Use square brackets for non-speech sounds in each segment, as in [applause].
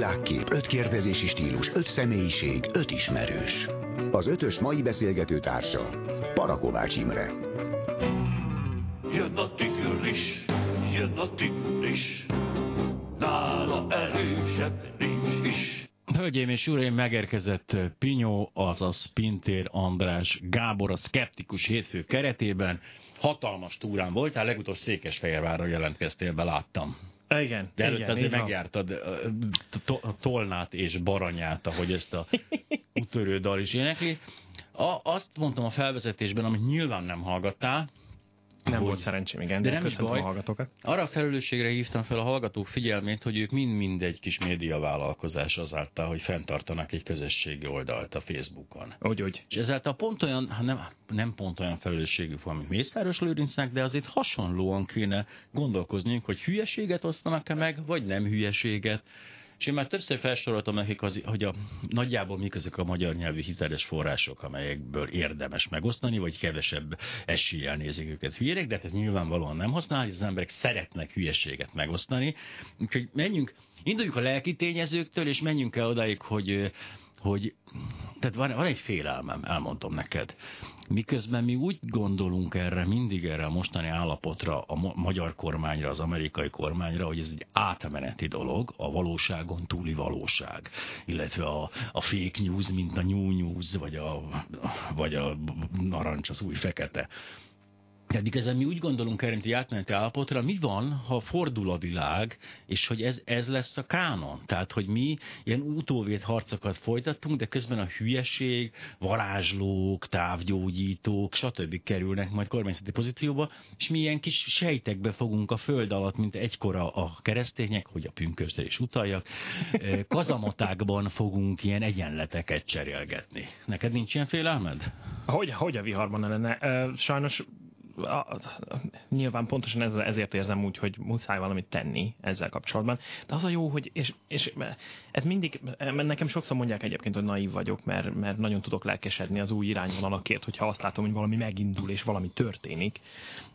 világkép, öt kérdezési stílus, öt személyiség, öt ismerős. Az ötös mai beszélgető társa Parakovács Imre. Jön a tigris, jön a tigris, nála erősebb nincs is. Hölgyeim és uraim, megérkezett Pinyó, azaz Pintér András Gábor a Skeptikus hétfő keretében. Hatalmas túrán voltál, legutóbb Székesfehérvárra jelentkeztél be, láttam. Igen. De előtt igen, azért megjártad to- Tolnát és Baranyát, ahogy ezt a [laughs] útörő dal is énekli. A, azt mondtam a felvezetésben, amit nyilván nem hallgattál, Nem hogy- volt szerencsém, igen. De De nem is baj. a hallgatókat. Arra a felelősségre hívtam fel a hallgatók figyelmét, hogy ők mind-mind egy kis médiavállalkozás azáltal, hogy fenntartanak egy közösségi oldalt a Facebookon. Úgy, úgy. És ezáltal pont olyan, hát nem, nem pont olyan felelősségük van, mint Mészáros Lőrincnek, de azért hasonlóan kéne gondolkozniuk, hogy hülyeséget osztanak-e meg, vagy nem hülyeséget. És én már többször felsoroltam nekik, az, hogy a, nagyjából mik ezek a magyar nyelvű hiteles források, amelyekből érdemes megosztani, vagy kevesebb eséllyel nézik őket hülyének, de hát ez nyilvánvalóan nem használ, az emberek szeretnek hülyeséget megosztani. Úgyhogy menjünk, induljuk a lelki tényezőktől, és menjünk el odáig, hogy hogy tehát van, van egy félelmem, elmondom neked. Miközben mi úgy gondolunk erre, mindig erre a mostani állapotra, a ma- magyar kormányra, az amerikai kormányra, hogy ez egy átmeneti dolog, a valóságon túli valóság, illetve a, a fake news, mint a new news, vagy a, vagy a narancs, az új fekete. Tehát miközben mi úgy gondolunk egy átmeneti állapotra, mi van, ha fordul a világ, és hogy ez, ez lesz a kánon? Tehát, hogy mi ilyen utóvét harcokat folytattunk, de közben a hülyeség, varázslók, távgyógyítók, stb. kerülnek majd kormányzati pozícióba, és mi ilyen kis sejtekbe fogunk a föld alatt, mint egykor a, keresztények, hogy a pünkösdre is utaljak, kazamatákban fogunk ilyen egyenleteket cserélgetni. Neked nincs ilyen félelmed? Hogy, hogy a viharban ne lenne? Sajnos nyilván pontosan ez, ezért érzem úgy, hogy muszáj valamit tenni ezzel kapcsolatban. De az a jó, hogy, és, és ez mindig, nekem sokszor mondják egyébként, hogy naív vagyok, mert, mert nagyon tudok lelkesedni az új irányvonalakért, hogyha azt látom, hogy valami megindul és valami történik.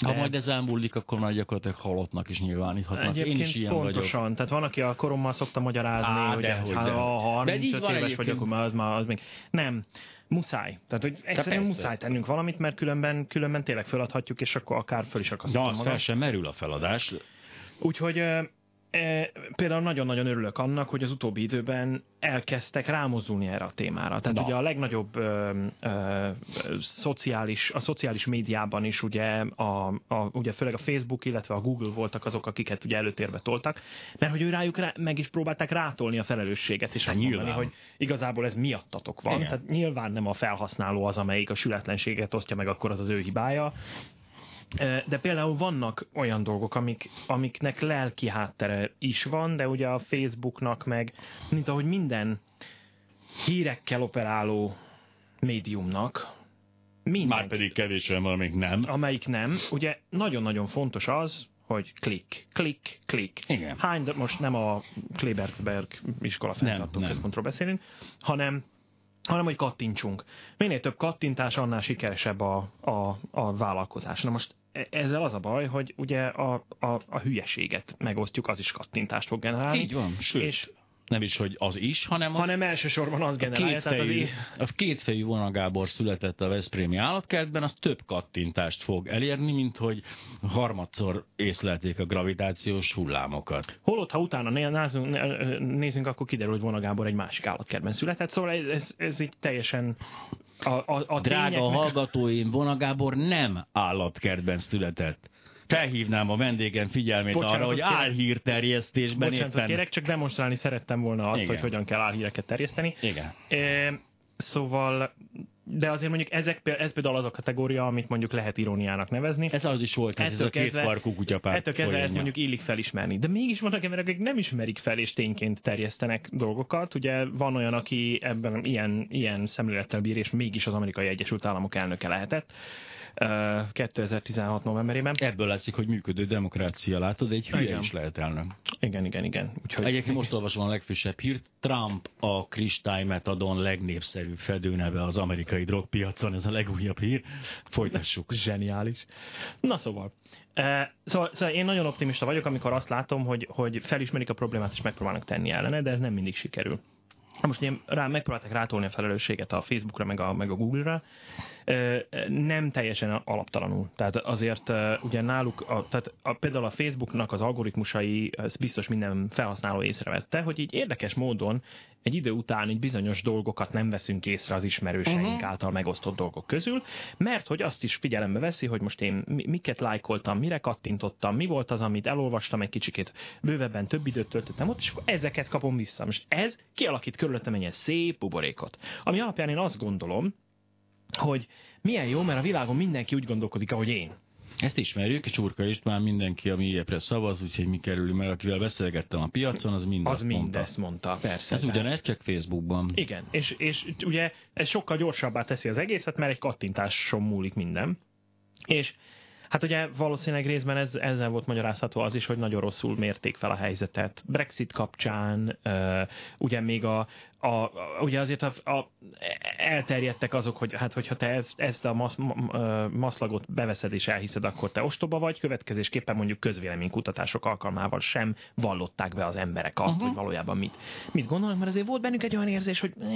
Ha majd ez elmúlik, akkor már gyakorlatilag halottnak is nyilváníthatnak. Én Egyébként is ilyen pontosan. vagyok. Tehát van, aki a korommal szokta magyarázni, Á, hogy dehogy, hát, dehogy. ha De így 35 van éves vagyok, akkor már az, már az még... Nem. Muszáj. Tehát, hogy egyszerűen persze. muszáj tennünk valamit, mert különben, különben tényleg feladhatjuk, és akkor akár föl is De akaszthatom az fel sem merül a feladás. Úgyhogy például nagyon-nagyon örülök annak, hogy az utóbbi időben elkezdtek rámozdulni erre a témára. Tehát Na. ugye a legnagyobb ö, ö, szociális, a szociális médiában is ugye, a, a, ugye főleg a Facebook, illetve a Google voltak azok, akiket ugye előtérbe toltak, mert hogy ő rájuk rá, meg is próbálták rátolni a felelősséget, és Hát azt mondani, nyilván. hogy igazából ez miattatok van. Igen. Tehát nyilván nem a felhasználó az, amelyik a sületlenséget osztja meg, akkor az az ő hibája, de például vannak olyan dolgok, amik, amiknek lelki háttere is van, de ugye a Facebooknak meg, mint ahogy minden hírekkel operáló médiumnak, minden, Már pedig kevésen van, még nem. amelyik nem, ugye nagyon-nagyon fontos az, hogy klik, klik, klik. Igen. Hány, de most nem a Klebergsberg iskola fenntartó központról beszélünk, hanem hanem hogy kattintsunk. Minél több kattintás, annál sikeresebb a, a, a vállalkozás. Na most e- ezzel az a baj, hogy ugye a, a, a hülyeséget megosztjuk, az is kattintást fog generálni. Így van, sőt, És, nem is, hogy az is, hanem a hanem elsősorban az generálja. Az kétfejű, í- a kétfejű Vona Gábor született a Veszprémi állatkertben, az több kattintást fog elérni, mint hogy harmadszor észlelték a gravitációs hullámokat. Holott, ha utána né- názunk, né- nézünk, akkor kiderül, hogy Vona Gábor egy másik állatkertben született, szóval ez, ez, így teljesen a, a, a Drága tényeknek- hallgatóim, Vona Gábor nem állatkertben született. Felhívnám a vendégem figyelmét Bocsánatot arra, hogy kérek. álhírterjesztésben Bocsánatot éppen... kérek, csak demonstrálni szerettem volna azt, Igen. hogy hogyan kell álhíreket terjeszteni. Igen. E, szóval, de azért mondjuk ezek, ez például az a kategória, amit mondjuk lehet iróniának nevezni. Ez az is volt, ez, ez a két farkú kutyapár. Ettől kezdve ezt mondjuk illik felismerni. De mégis vannak emberek, akik nem ismerik fel, és tényként terjesztenek dolgokat. Ugye van olyan, aki ebben ilyen, ilyen szemlélettel bír, és mégis az amerikai Egyesült Államok elnöke lehetett. 2016 novemberében. Ebből látszik, hogy működő demokrácia, látod, egy hülye Igen. is lehet elnök. Igen, igen, igen. Úgyhogy Egyébként most olvasom a legfrissebb hírt. Trump a kristálymetadon legnépszerűbb fedőneve az amerikai drogpiacon. Ez a legújabb hír. Folytassuk. [laughs] Zseniális. Na szóval. Szóval, szóval én nagyon optimista vagyok, amikor azt látom, hogy, hogy felismerik a problémát és megpróbálnak tenni ellene, de ez nem mindig sikerül. Most ilyen rá, megpróbálták rátolni a felelősséget a Facebookra, meg a, meg a Google-ra. Nem teljesen alaptalanul. Tehát azért ugye náluk, a, tehát a, például a Facebooknak az algoritmusai, ez biztos minden felhasználó észrevette, hogy így érdekes módon egy idő után így bizonyos dolgokat nem veszünk észre az ismerőseink uh-huh. által megosztott dolgok közül, mert hogy azt is figyelembe veszi, hogy most én mi- miket lájkoltam, mire kattintottam, mi volt az, amit elolvastam egy kicsikét bővebben, több időt töltöttem ott, és akkor ezeket kapom vissza. Most ez kialakít körülöttem egy ilyen szép buborékot. Ami alapján én azt gondolom, hogy milyen jó, mert a világon mindenki úgy gondolkodik, ahogy én. Ezt ismerjük, Csurka István mindenki, ami ilyepre szavaz, úgyhogy mi kerül, mert akivel beszélgettem a piacon, az mind Az azt mondta. mindezt mondta, persze. Ez tehát- ugyanez, csak Facebookban. Igen, és, és ugye ez sokkal gyorsabbá teszi az egészet, mert egy kattintáson múlik minden. És hát ugye valószínűleg részben ez, ezzel volt magyarázható az is, hogy nagyon rosszul mérték fel a helyzetet. Brexit kapcsán, ugye még a, a, a ugye azért a, a, elterjedtek azok, hogy hát hogyha te ezt, ezt a masz, ma, maszlagot beveszed és elhiszed, akkor te ostoba vagy, következésképpen mondjuk közvéleménykutatások alkalmával sem vallották be az emberek azt, uh-huh. hogy valójában mit, mit gondolnak, mert azért volt bennük egy olyan érzés, hogy eh,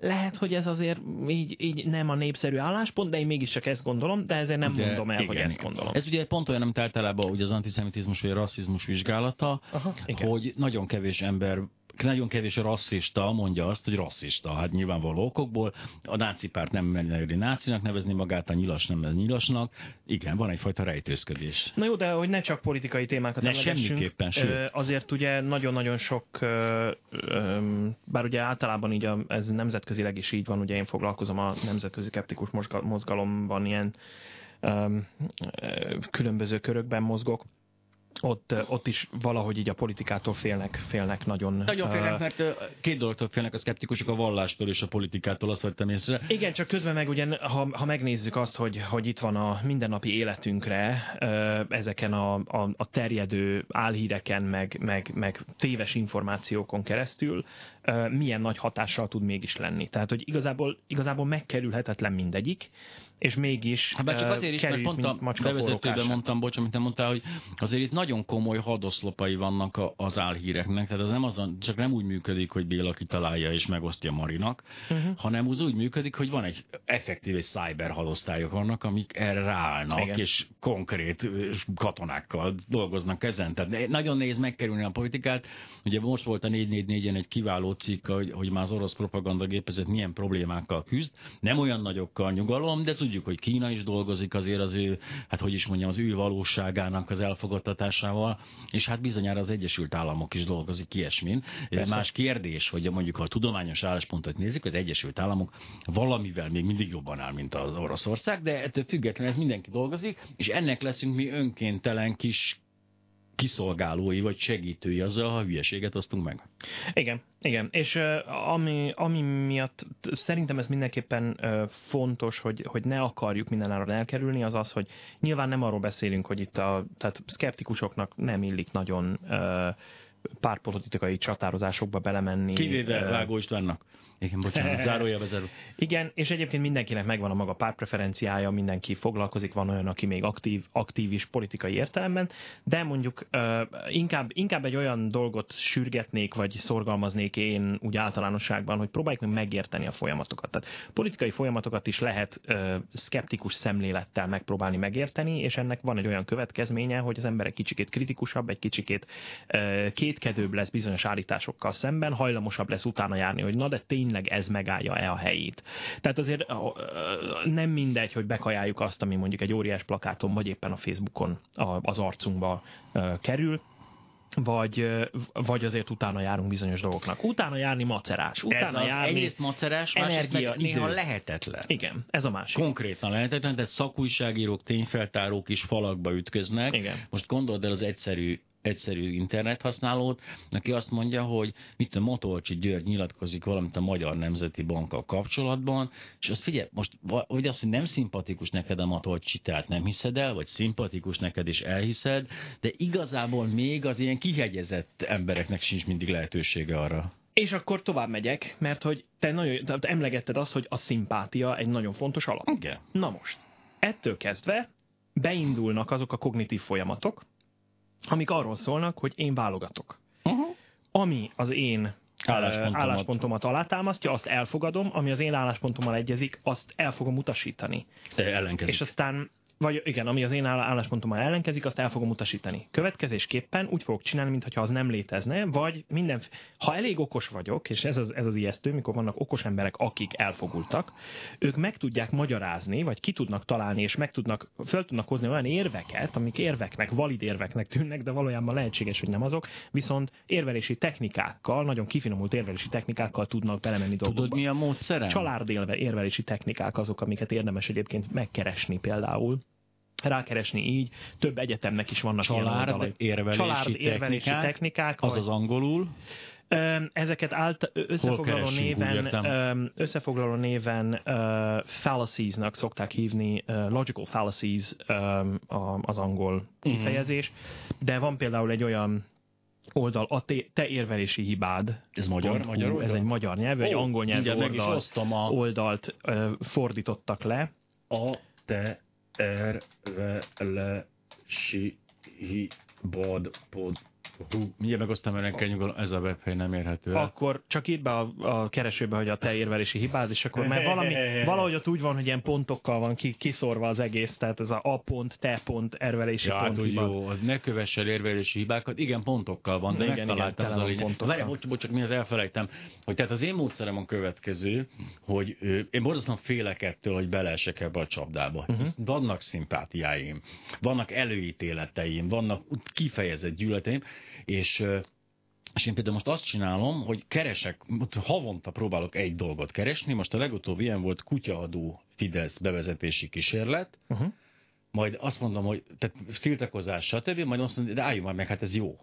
lehet, hogy ez azért így, így nem a népszerű álláspont, de én mégiscsak ezt gondolom, de ezért nem De mondom el, igen, hogy ezt igen. gondolom. Ez ugye pont olyan, amit általában ugye az antiszemitizmus vagy a rasszizmus vizsgálata, Aha, igen. hogy nagyon kevés ember nagyon kevés rasszista mondja azt, hogy rasszista. Hát nyilvánvaló okokból. A náci párt nem meri nácinak nevezni magát, a nyilas nem nevezi nyilasnak. Igen, van egyfajta rejtőzködés. Na jó, de hogy ne csak politikai témákat Ne, semmiképpen, sőt. Azért ugye nagyon-nagyon sok, bár ugye általában így a, ez nemzetközileg is így van, ugye én foglalkozom a nemzetközi skeptikus mozga- mozgalomban ilyen különböző körökben mozgok, ott, ott is valahogy így a politikától félnek, félnek nagyon. Nagyon félnek, mert két dologtól félnek a szkeptikusok, a vallástól és a politikától, azt vettem észre. Igen, csak közben meg ugye, ha, ha megnézzük azt, hogy, hogy itt van a mindennapi életünkre, ezeken a, a, a terjedő álhíreken, meg, meg, meg téves információkon keresztül, milyen nagy hatással tud mégis lenni. Tehát, hogy igazából, igazából megkerülhetetlen mindegyik, és mégis Hát bár csak azért is, mert pont a bevezetőben mondtam, bocs, amit nem mondtál, hogy azért itt nagyon komoly hadoszlopai vannak az álhíreknek, tehát az nem azon, csak nem úgy működik, hogy Béla kitalálja és megosztja Marinak, uh-huh. hanem az úgy működik, hogy van egy effektív és cyber hadosztályok vannak, amik erre ráállnak, Igen. és konkrét katonákkal dolgoznak ezen. Tehát nagyon nehéz megkerülni a politikát. Ugye most volt a 444-en egy kiváló cikk, hogy, hogy már az orosz propagandagépezet milyen problémákkal küzd. Nem olyan nagyokkal nyugalom, de tudjuk, hogy Kína is dolgozik azért az ő, hát hogy is mondjam, az ő valóságának az elfogadtatásával, és hát bizonyára az Egyesült Államok is dolgozik ilyesmin. Persze. más kérdés, hogy mondjuk ha a tudományos álláspontot nézzük, az Egyesült Államok valamivel még mindig jobban áll, mint az Oroszország, de ettől függetlenül ez mindenki dolgozik, és ennek leszünk mi önkéntelen kis kiszolgálói vagy segítői azzal, ha hülyeséget osztunk meg. Igen, igen. És ami, ami miatt szerintem ez mindenképpen fontos, hogy, hogy ne akarjuk mindenáron elkerülni, az az, hogy nyilván nem arról beszélünk, hogy itt a tehát szkeptikusoknak nem illik nagyon pártpolitikai csatározásokba belemenni. Kivéve Vágó Istvánnak. Igen, bocsánat, [laughs] zárója vezerő. igen, és egyébként mindenkinek megvan a maga pártpreferenciája, mindenki foglalkozik, van olyan, aki még aktív, aktív is politikai értelemben, de mondjuk uh, inkább, inkább egy olyan dolgot sürgetnék, vagy szorgalmaznék én úgy általánosságban, hogy próbáljuk meg megérteni a folyamatokat. Tehát politikai folyamatokat is lehet uh, szkeptikus szemlélettel megpróbálni megérteni, és ennek van egy olyan következménye, hogy az ember egy kicsikét kritikusabb, egy kicsikét uh, kétkedőbb lesz bizonyos állításokkal szemben, hajlamosabb lesz utána járni, hogy na de tényleg ez megállja-e a helyét. Tehát azért nem mindegy, hogy bekajáljuk azt, ami mondjuk egy óriás plakáton, vagy éppen a Facebookon az arcunkba kerül, vagy, vagy azért utána járunk bizonyos dolgoknak. Utána járni macerás, utána Ez az járni... egyrészt macerás, energia, meg néha idő. lehetetlen. Igen, ez a másik. Konkrétan lehetetlen, tehát szakújságírók, tényfeltárók is falakba ütköznek. Igen. Most gondold el az egyszerű egyszerű internethasználót, aki azt mondja, hogy mit a Motolcsi György nyilatkozik valamit a Magyar Nemzeti Bankkal kapcsolatban, és azt figyelj, most vagy azt, hogy nem szimpatikus neked a Matolcsi, tehát nem hiszed el, vagy szimpatikus neked és elhiszed, de igazából még az ilyen kihegyezett embereknek sincs mindig lehetősége arra. És akkor tovább megyek, mert hogy te nagyon te emlegetted azt, hogy a szimpátia egy nagyon fontos alap. Igen. Na most, ettől kezdve beindulnak azok a kognitív folyamatok, amik arról szólnak, hogy én válogatok. Uh-huh. Ami az én Álláspontomat. álláspontomat alátámasztja, azt elfogadom, ami az én álláspontommal egyezik, azt el fogom utasítani. Ellenkezik. És aztán vagy igen, ami az én áll- álláspontommal ellenkezik, azt el fogom utasítani. Következésképpen úgy fogok csinálni, mintha az nem létezne, vagy minden. Ha elég okos vagyok, és ez az, ez az ijesztő, mikor vannak okos emberek, akik elfogultak, ők meg tudják magyarázni, vagy ki tudnak találni, és meg tudnak, fel tudnak hozni olyan érveket, amik érveknek, valid érveknek tűnnek, de valójában lehetséges, hogy nem azok, viszont érvelési technikákkal, nagyon kifinomult érvelési technikákkal tudnak belemenni dolgokba. Tudod, mi a módszerem? Csalárdélve érvelési technikák azok, amiket érdemes egyébként megkeresni például rákeresni így, több egyetemnek is vannak ilyen Család oldalai. érvelési, Család érvelési technikák, technikák, az az angolul. Ezeket állt, összefoglaló néven, összefoglaló néven uh, fallacies-nak szokták hívni, uh, logical fallacies um, az angol kifejezés, de van például egy olyan oldal, a te, te érvelési hibád. Ez magyar? pont magyar hú, ez egy magyar nyelvű, egy Ó, angol nyelvű mindjárt meg is oldal, a, oldalt uh, fordítottak le. a te r v l š i bod pod Hú, mindjárt megosztam önökkel nyugodtan, ez a webhely nem érhető el. akkor csak írd be a, a keresőbe, hogy a te érvelési hibád, és akkor mert valami, [laughs] valahogy ott úgy van, hogy ilyen pontokkal van ki, kiszorva az egész, tehát ez a a pont, te pont, érvelési Ja, hát pont hiba. jó, ne kövess el érvelési hibákat. Igen, pontokkal van, de Igen, igen, igen, megtaláltam tele az a lényeg. Várjál, bocs, bocs, csak miért elfelejtem, hogy tehát az én módszerem a következő, hogy ö, én borzasztóan félek ettől, hogy beleesek ebbe a csapdába. Uh-huh. Vannak szimpátiáim, vannak előítéleteim, vannak kifejezett gyűlöleteim, és és én például most azt csinálom, hogy keresek, havonta próbálok egy dolgot keresni, most a legutóbbi ilyen volt kutyaadó Fidesz bevezetési kísérlet, Uh-huh. majd azt mondom, hogy tehát tiltakozás, stb., majd azt mondom, de álljunk már meg, hát ez jó.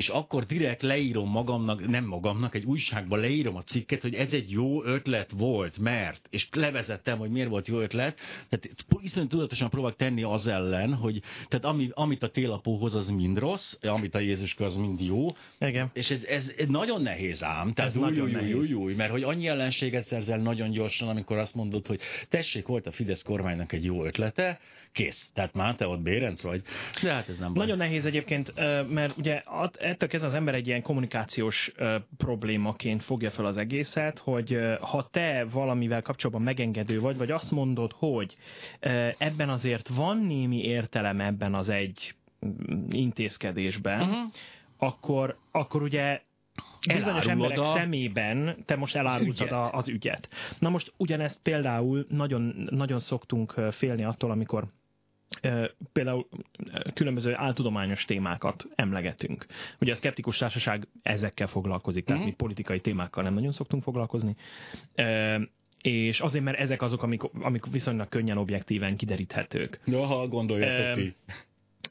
És akkor direkt leírom magamnak, nem magamnak, egy újságban leírom a cikket, hogy ez egy jó ötlet volt, mert, és levezettem, hogy miért volt jó ötlet. Tehát iszonyú tudatosan próbálok tenni az ellen, hogy tehát ami, amit a télapó hoz, az mind rossz, amit a Jézuska, az mind jó, Igen. és ez, ez, ez nagyon nehéz ám. Tehát Ez új, nagyon új, nehéz. új, új, mert hogy annyi ellenséget szerzel nagyon gyorsan, amikor azt mondod, hogy tessék, volt a Fidesz kormánynak egy jó ötlete, kész. Tehát már te ott Bérenc vagy. De hát ez nem baj. Nagyon nehéz egyébként, mert ugye ettől kezdve az ember egy ilyen kommunikációs ö, problémaként fogja fel az egészet, hogy ö, ha te valamivel kapcsolatban megengedő vagy, vagy azt mondod, hogy ö, ebben azért van némi értelem ebben az egy mm, intézkedésben, Mhm. akkor, akkor ugye bizonyos emberek a- szemében te most elárultad ügyet. a, az ügyet. Na most ugyanezt például nagyon, nagyon szoktunk félni attól, amikor például különböző áltudományos témákat emlegetünk. Ugye a szkeptikus társaság ezekkel foglalkozik, tehát Mhm. mi politikai témákkal nem nagyon szoktunk foglalkozni. És azért, mert ezek azok, amik, amik viszonylag könnyen objektíven kideríthetők. Ja, ha gondoljátok Em, ti.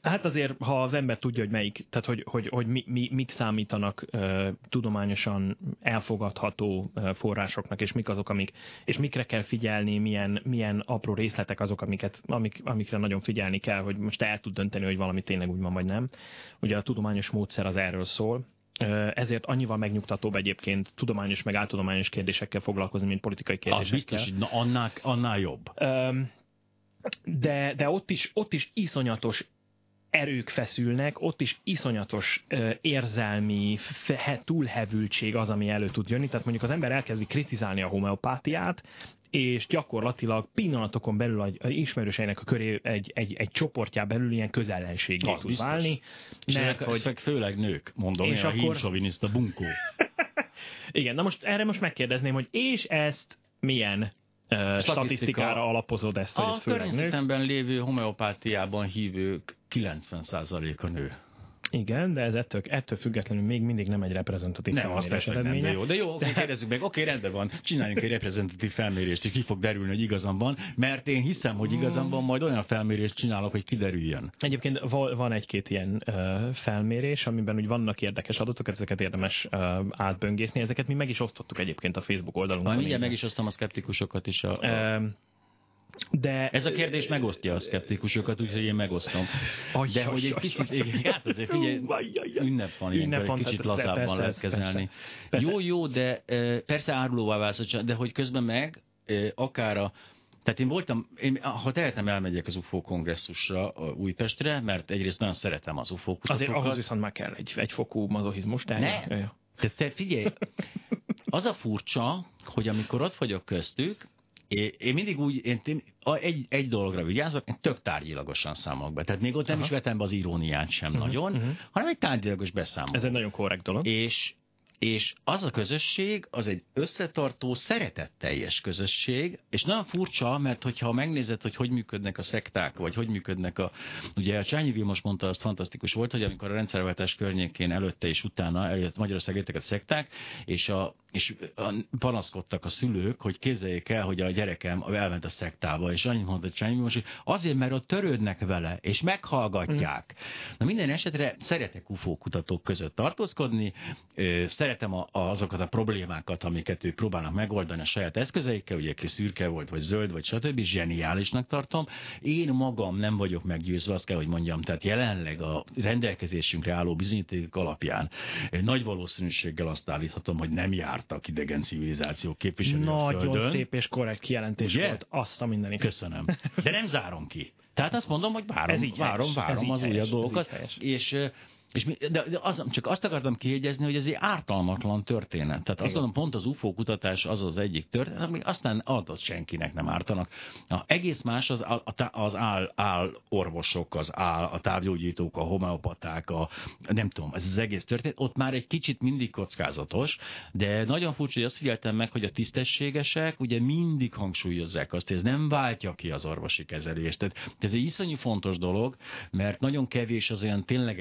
Hát azért, ha az ember tudja, hogy melyik, tehát hogy, hogy, hogy mi, mi, mik számítanak uh, tudományosan elfogadható uh, forrásoknak, és mik azok, amik, és mikre kell figyelni, milyen, milyen apró részletek azok, amiket, amik, amikre nagyon figyelni kell, hogy most el tud dönteni, hogy valami tényleg úgy van, vagy nem. Ugye a tudományos módszer az erről szól. Ezért annyival megnyugtatóbb egyébként tudományos meg áltudományos kérdésekkel foglalkozni, mint politikai Az kérdésekkel. biztos, hogy na, annál, annál jobb. De, de ott, is, ott is iszonyatos erők feszülnek, ott is iszonyatos ö, érzelmi fe, túlhevültség az, ami elő tud jönni. Tehát mondjuk az ember elkezdi kritizálni a homeopátiát, és gyakorlatilag pillanatokon belül a, a ismerőseinek a köré egy, egy, egy csoportjá belül ilyen közellenségé tud biztos. válni. És Mert, ezek, hogy, főleg nők, mondom, És én a akkor- hímsoviniszta bunkó. [laughs] igen, na most erre most megkérdezném, hogy és ezt milyen ö, statisztikára alapozod ezt, hogy A ez főleg nők? lévő homeopátiában hívők 90%-a nő. Igen, de ez ettől, ettől függetlenül még mindig nem egy reprezentatív Nem, azt felmérés persze, hogy nem, de eredménye. jó. De jó, oké, kérdezzük meg. Oké, rendben van. Csináljunk egy reprezentatív felmérést, és ki fog derülni, hogy igazam van, mert én hiszem, hogy igazam van, majd olyan felmérést csinálok, hogy kiderüljön. Egyébként va- van egy-két ilyen felmérés, amiben úgy vannak érdekes adatok, ezeket érdemes átböngészni. Ezeket mi meg is osztottuk egyébként a Facebook oldalunkon. Majd mindjárt meg is osztom a szkeptikusokat is. A, a... De Ez a kérdés megosztja a szkeptikusokat, úgyhogy én megosztom. De hogy egy kicsit, igen, hát azért figyelj, ünnep van, Ünnep van, egy kicsit ez- lazábban persze, lehet ez- kezelni. persze. Jó, jó, de persze árulóvá válsz, de hogy közben meg akár a tehát én voltam, én, ha tehetem, elmegyek az UFO kongresszusra Újpestre, mert egyrészt nagyon szeretem az UFO azért kutatókat. ahhoz viszont már kell egy, egy fokú mazohizmus. De Ne. De te figyelj, az a furcsa, hogy amikor ott vagyok köztük, én, én mindig úgy, én, egy, egy dologra vigyázok, én tök tárgyilagosan számolok be. Tehát még ott nem Aha. is vetem be az iróniát sem Mhm, nagyon, mhm. hanem egy tárgyilagos beszámoló. Ez egy nagyon korrekt dolog. És, és az a közösség, az egy összetartó, szeretetteljes közösség, és nagyon furcsa, mert hogyha megnézed, hogy hogy működnek a szekták, vagy hogy működnek a... Ugye a Csányi Vilmos mondta, azt fantasztikus volt, hogy amikor a rendszerváltás környékén előtte és utána eljött Magyarország jöttek a szekták, és, a, és panaszkodtak a szülők, hogy képzeljék el, hogy a gyerekem elment a szektába, és annyit mondta Csányi hogy azért, mert ott törődnek vele, és meghallgatják. Na minden esetre szeretek UFO kutatók között tartózkodni, szeretem azokat a problémákat, amiket ők próbálnak megoldani a saját eszközeikkel, ugye ki szürke volt, vagy zöld, vagy stb. zseniálisnak tartom. Én magam nem vagyok meggyőzve, azt kell, hogy mondjam, tehát jelenleg a rendelkezésünkre álló bizonyítékok alapján nagy valószínűséggel azt állíthatom, hogy nem jártak idegen civilizációk képviselői Nagyon Földön. szép és korrekt kijelentés Ugye? volt. Azt a mindenit. Köszönöm. De nem zárom ki. Tehát azt mondom, hogy várom, Ez így várom, ez várom így az helyes, újabb ez dolgokat. És, és mi- de, de az, csak azt akartam kijegyezni, hogy ez egy ártalmatlan történet. Tehát azt Igen. gondolom, pont az UFO kutatás az az egyik történet, ami aztán adott senkinek nem ártanak. A, egész más az, az áll, áll orvosok, az áll, a távgyógyítók, a homeopaták, a, nem tudom, ez az egész történet. Ott már egy kicsit mindig kockázatos, de nagyon furcsa, hogy azt figyeltem meg, hogy a tisztességesek ugye mindig hangsúlyozzák azt, hogy ez nem váltja ki az orvosi kezelést. Tehát ez egy iszonyú fontos dolog, mert nagyon kevés az olyan tényleg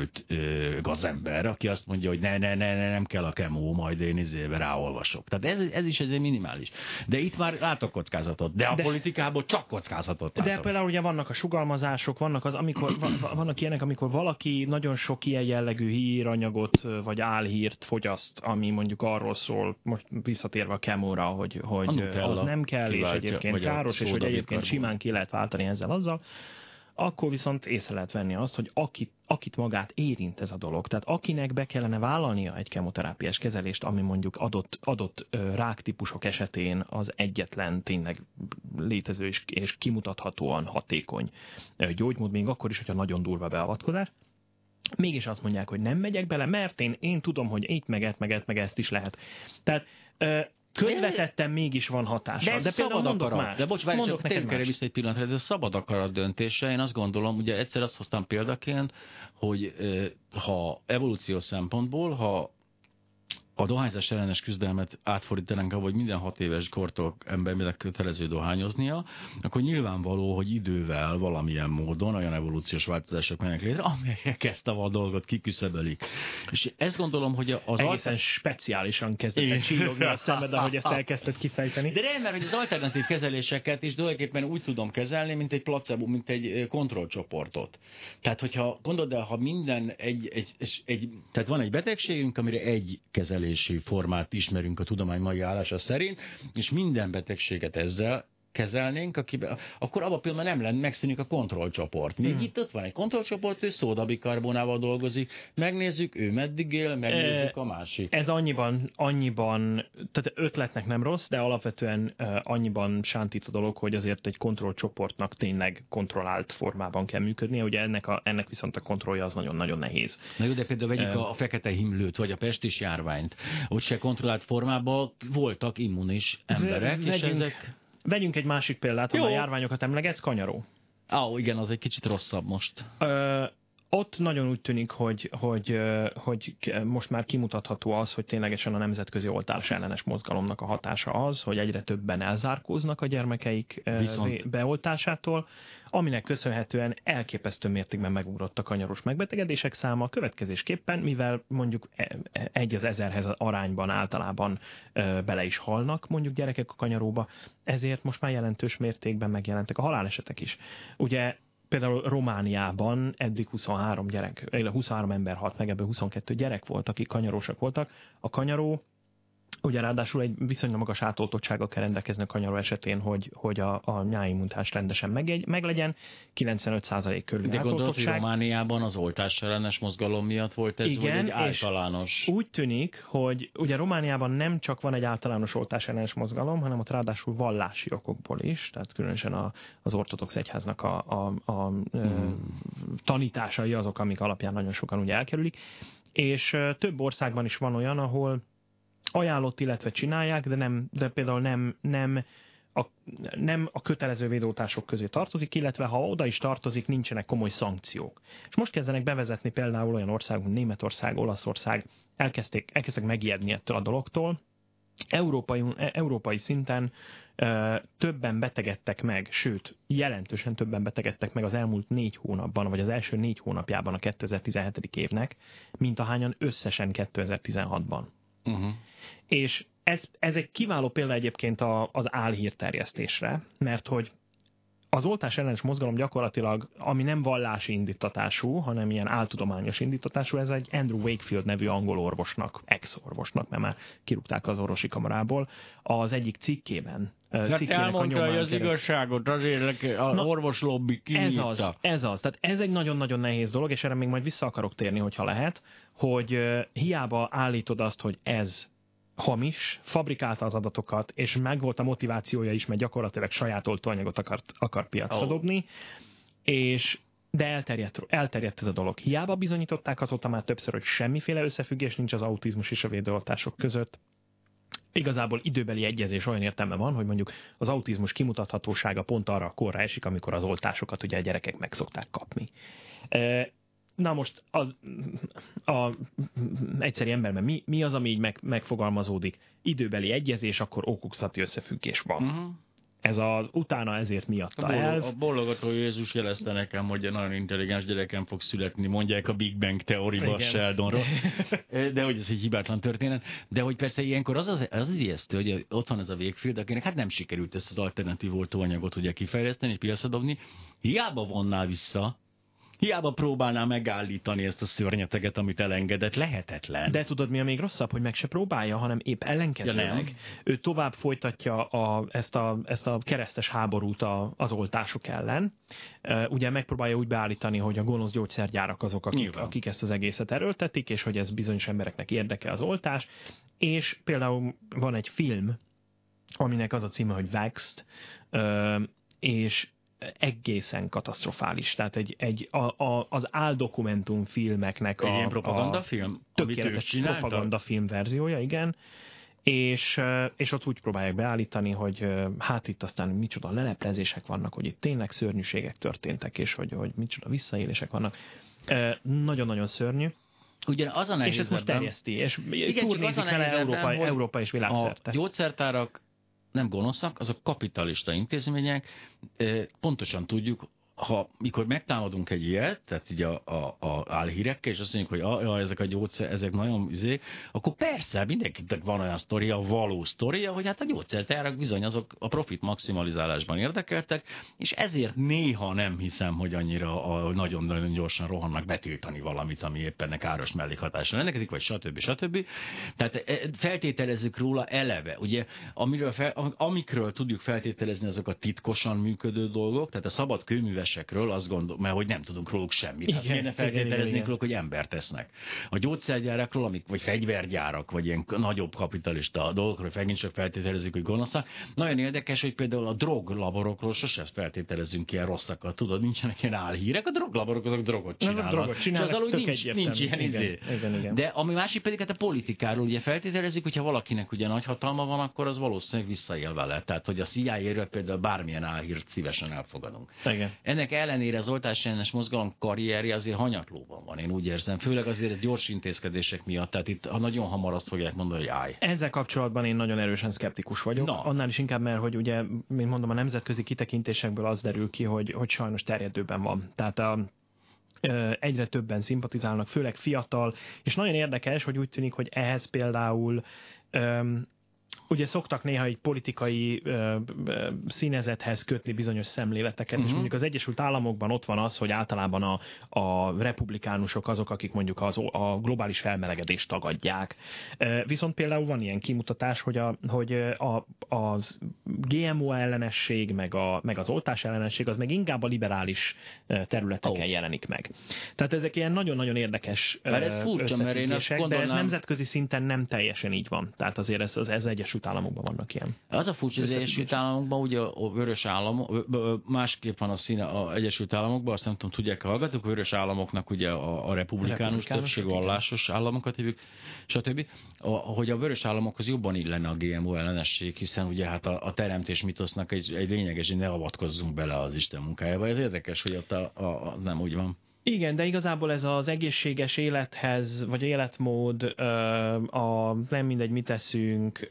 elvetemült ö, gazember, aki azt mondja, hogy ne, ne, ne, ne nem kell a kemó, majd én izébe ráolvasok. Tehát ez, ez is egy minimális. De itt már látok kockázatot. De a De- politikában csak kockázatot De látok. például ugye vannak a sugalmazások, vannak az, amikor, va- va- vannak ilyenek, amikor valaki nagyon sok ilyen jellegű híranyagot vagy álhírt fogyaszt, ami mondjuk arról szól, most visszatérve a kemóra, hogy, hogy az nem kell, és egyébként káros, és hogy egyébként simán ki lehet váltani ezzel azzal, akkor viszont észre lehet venni azt, hogy akit, akit magát érint ez a dolog, tehát akinek be kellene vállalnia egy kemoterápiás kezelést, ami mondjuk adott, adott ráktípusok esetén az egyetlen tényleg létező és, és kimutathatóan hatékony gyógymód, még akkor is, hogyha nagyon durva beavatkozás, mégis azt mondják, hogy nem megyek bele, mert én, én tudom, hogy itt meg, meg, meg ezt is lehet. Tehát közvetetten mégis van hatása. De ez de szabad akarat. más. De bocs, várj, mondok csak neked térjünk erre vissza egy pillanatra. Ez a szabad akarat döntése. Én azt gondolom, ugye egyszer azt hoztam példaként, hogy ha evolúciós szempontból, ha a dohányzás ellenes küzdelmet átfordítanánk abba, hogy minden hat éves kortól embernek kötelező dohányoznia, akkor nyilvánvaló, hogy idővel valamilyen módon olyan evolúciós változások mennek létre, amelyek ezt a dolgot kiküszöbölik. És ezt gondolom, hogy az Egészen speciálisan kezdett el csillogni a szemed, ahogy ezt elkezdted kifejteni. De nem, mert hogy az alternatív kezeléseket is tulajdonképpen úgy tudom kezelni, mint egy placebo, mint egy kontrollcsoportot. Tehát, hogyha gondolod el, ha minden egy, egy, egy, egy, tehát van egy betegségünk, amire egy kezelési formát ismerünk a tudomány mai állása szerint, és minden betegséget ezzel kezelnénk, akibe, akkor abban a pillanatban nem lenne, megszűnik a kontrollcsoport. Még Hmm. itt ott van egy kontrollcsoport, ő szódabikarbonával dolgozik, megnézzük, ő meddig él, megnézzük a másik. Ez annyiban, annyiban, tehát ötletnek nem rossz, de alapvetően uh, annyiban sántít a dolog, hogy azért egy kontrollcsoportnak tényleg kontrollált formában kell működnie, ugye ennek, a, ennek viszont a kontrollja az nagyon-nagyon nehéz. Na jó, de például vegyük Ö. a, fekete himlőt, vagy a pestis járványt. Ott se kontrollált formában voltak immunis emberek, és Vegyünk- ezek... Vegyünk egy másik példát, ha már járványokat emlegetsz, kanyaró. Á, igen, az egy kicsit rosszabb most. Ö, ott nagyon úgy tűnik, hogy, hogy, hogy most már kimutatható az, hogy ténylegesen a nemzetközi oltás ellenes mozgalomnak a hatása az, hogy egyre többen elzárkóznak a gyermekeik Viszont- beoltásától, aminek köszönhetően elképesztő mértékben megugrott a kanyaros megbetegedések száma, következésképpen, mivel mondjuk e- e- egy az ezerhez arányban általában bele is halnak mondjuk gyerekek a kanyaróba, ezért most már jelentős mértékben megjelentek a halálesetek is. Ugye például Romániában eddig 23 gyerek, illetve 23 ember halt meg, ebből 22 gyerek volt, akik kanyarósak voltak. A kanyaró Ugye ráadásul egy viszonylag magas átoltottsággal kell rendelkezni a kanyaró esetén, hogy, hogy a, a nyáimmuntás rendesen meg, meglegyen. 95% körül De gondolod, hogy. Romániában az oltás ellenes mozgalom miatt volt ez, Igen, vagy egy és általános... Úgy tűnik, hogy ugye Romániában nem csak van egy általános oltás ellenes mozgalom, hanem ott ráadásul vallási okokból is, tehát különösen a, az ortodox egyháznak a, a, a mm. tanításai azok, amik alapján nagyon sokan ugye elkerülik. És több országban is van olyan, ahol ajánlott, illetve csinálják, de, nem, de például nem, nem a, nem a kötelező védótások közé tartozik, illetve ha oda is tartozik, nincsenek komoly szankciók. És most kezdenek bevezetni például olyan országok, mint Németország, Olaszország, elkezdték, elkezdtek megijedni ettől a dologtól. Európai, európai szinten ö, többen betegedtek meg, sőt, jelentősen többen betegedtek meg az elmúlt négy hónapban, vagy az első négy hónapjában a 2017. évnek, mint ahányan összesen 2016-ban. Uh-huh. És ez, ez egy kiváló példa egyébként a, az álhírterjesztésre, mert hogy az oltás ellenes mozgalom gyakorlatilag, ami nem vallási indítatású, hanem ilyen áltudományos indítatású, ez egy Andrew Wakefield nevű angol orvosnak, ex-orvosnak, mert már kirúgták az orvosi kamarából, az egyik cikkében. Hát elmondta, hogy az keresztül- igazságot, azért a Na, orvoslobby ez kinyírta. az, ez az. Tehát ez egy nagyon-nagyon nehéz dolog, és erre még majd vissza akarok térni, hogyha lehet, hogy hiába állítod azt, hogy ez hamis, fabrikálta az adatokat, és megvolt a motivációja is, mert gyakorlatilag saját oltóanyagot akart, akar piacra dobni, és de elterjedt, elterjedt ez a dolog. Hiába bizonyították azóta már többször, hogy semmiféle összefüggés nincs az autizmus és a védőoltások között. Igazából időbeli egyezés olyan értelme van, hogy mondjuk az autizmus kimutathatósága pont arra a korra esik, amikor az oltásokat ugye a gyerekek meg szokták kapni. E, Na most a, a egyszerű emberben mi, mi az, ami így meg, megfogalmazódik? Időbeli egyezés, akkor okokszati összefüggés van. Uh-huh. Ez az utána ezért miatta A, elv. bolog, a bologató Jézus jelezte nekem, hogy egy nagyon intelligens gyerekem fog születni, mondják a Big Bang teóriba. Sheldonról. [laughs] De hogy ez egy hibátlan történet. De hogy persze ilyenkor az az, az, az ijesztő, hogy ott van ez a végfield, akinek hát nem sikerült ezt az alternatív oltóanyagot ugye kifejleszteni és piacra dobni. Hiába vonnál vissza, hiába próbálná megállítani ezt a szörnyeteget, amit elengedett, lehetetlen. De tudod, mi a még rosszabb, hogy meg se próbálja, hanem épp Ja, ellenkezőleg. nem. ő tovább folytatja a, ezt, a, ezt a keresztes háborút a, az oltások ellen. Ugye megpróbálja úgy beállítani, hogy a gonosz gyógyszergyárak azok, akik, Nyilván. akik ezt az egészet erőltetik, és hogy ez bizonyos embereknek érdeke az oltás. És például van egy film, aminek az a címe, hogy Vaxxed, ö, és egészen katasztrofális. Tehát egy, egy a, a, az áldokumentum filmeknek egy a, ilyen a, propagandafilm, tökéletes propagandafilm verziója, igen. És, és ott úgy próbálják beállítani, hogy hát itt aztán micsoda leleplezések vannak, hogy itt tényleg szörnyűségek történtek, és hogy, hogy micsoda visszaélések vannak. Nagyon-nagyon szörnyű, Ugye az a nehéz és ezt most terjeszti, és Igen, turnézik a vele ebben, Európa, Európa és a világszerte. gyógyszertárak nem gonoszak, azok kapitalista intézmények. Pontosan tudjuk, ha mikor megtámadunk egy ilyet, tehát így a, a, a álhírekkel, és azt mondjuk, hogy a, a, ezek a gyógyszer, ezek nagyon izé, akkor persze mindenkinek van olyan sztoria, való sztoria, hogy hát a gyógyszertárak bizony azok a profit maximalizálásban érdekeltek, és ezért néha nem hiszem, hogy annyira a, nagyon-nagyon gyorsan rohannak betiltani valamit, ami éppen káros mellékhatással rendelkezik, vagy stb. stb. Tehát eh, feltételezzük róla eleve. Ugye, amiről fel, amikről tudjuk feltételezni, azok a titkosan működő dolgok, tehát a szabad kőművesekről azt gondolom, mert hogy nem tudunk róluk semmit. Igen, Igen, miért ne feltételeznénk róluk, hogy embert tesznek. A gyógyszergyárakról, amik, vagy fegyvergyárak, vagy ilyen nagyobb kapitalista dolgokról megint csak feltételezik, hogy gonoszak. Nagyon érdekes, hogy például a droglaborokról sose feltételezünk ilyen rosszakat. Tudod, nincsenek ilyen álhírek, a droglaborok azok drogot Azok csinálnak. drogot csinálnak, És az alul nincs, egyértelmű. nincs ilyen Igen, izé. igen, igen. De ami másik pedig hát a politikáról ugye feltételezik, hogyha valakinek ugye nagy hatalma van, akkor az valószínűleg visszaél vele. Tehát, hogy a CIA-ről például bármilyen álhírt szívesen elfogadunk. Igen. Ennek ennek ellenére az oltás ellenes mozgalom karrierje azért hanyatlóban van, én úgy érzem. Főleg azért a gyors intézkedések miatt. Tehát itt nagyon hamar azt fogják mondani, hogy állj. Ezzel kapcsolatban én nagyon erősen szkeptikus vagyok. Na. Annál is inkább, mert hogy ugye, mint mondom, a nemzetközi kitekintésekből az derül ki, hogy, hogy sajnos terjedőben van. Tehát a, egyre többen szimpatizálnak, főleg fiatal, és nagyon érdekes, hogy úgy tűnik, hogy ehhez például ugye szoktak néha egy politikai ö, ö, színezethez kötni bizonyos szemléleteket, uh-huh. és Mhm. mondjuk az Egyesült Államokban ott van az, hogy általában a, a republikánusok azok, akik mondjuk az, a globális felmelegedést tagadják. Viszont például van ilyen kimutatás, hogy, a, hogy a, az GMO ellenesség, meg, a, meg az oltás ellenesség, az meg inkább a liberális területeken Ó. jelenik meg. Tehát ezek ilyen nagyon-nagyon érdekes Mert ez furcsa, mert én azt összefüggések, de ez gondolnám- nemzetközi szinten nem teljesen így van. Tehát azért ez ez Egyesült Államokban vannak ilyen. Az a furcsa, az. Egyesült Államokban ugye a vörös állam, másképp van a színe az Egyesült Államokban, azt nem tudom, tudják hallgatók, a vörös államoknak ugye a, a republikánus többség vallásos államokat hívjuk, stb. A, hogy a vörös államokhoz jobban illene a GMO ellenesség, hiszen ugye hát a, a teremtés mitosznak egy, egy lényeges, hogy ne avatkozzunk bele az Isten munkájába. Ez érdekes, hogy ott a, a, a, nem úgy van. Igen, de igazából ez az egészséges élethez, vagy életmód, a nem mindegy, mit eszünk,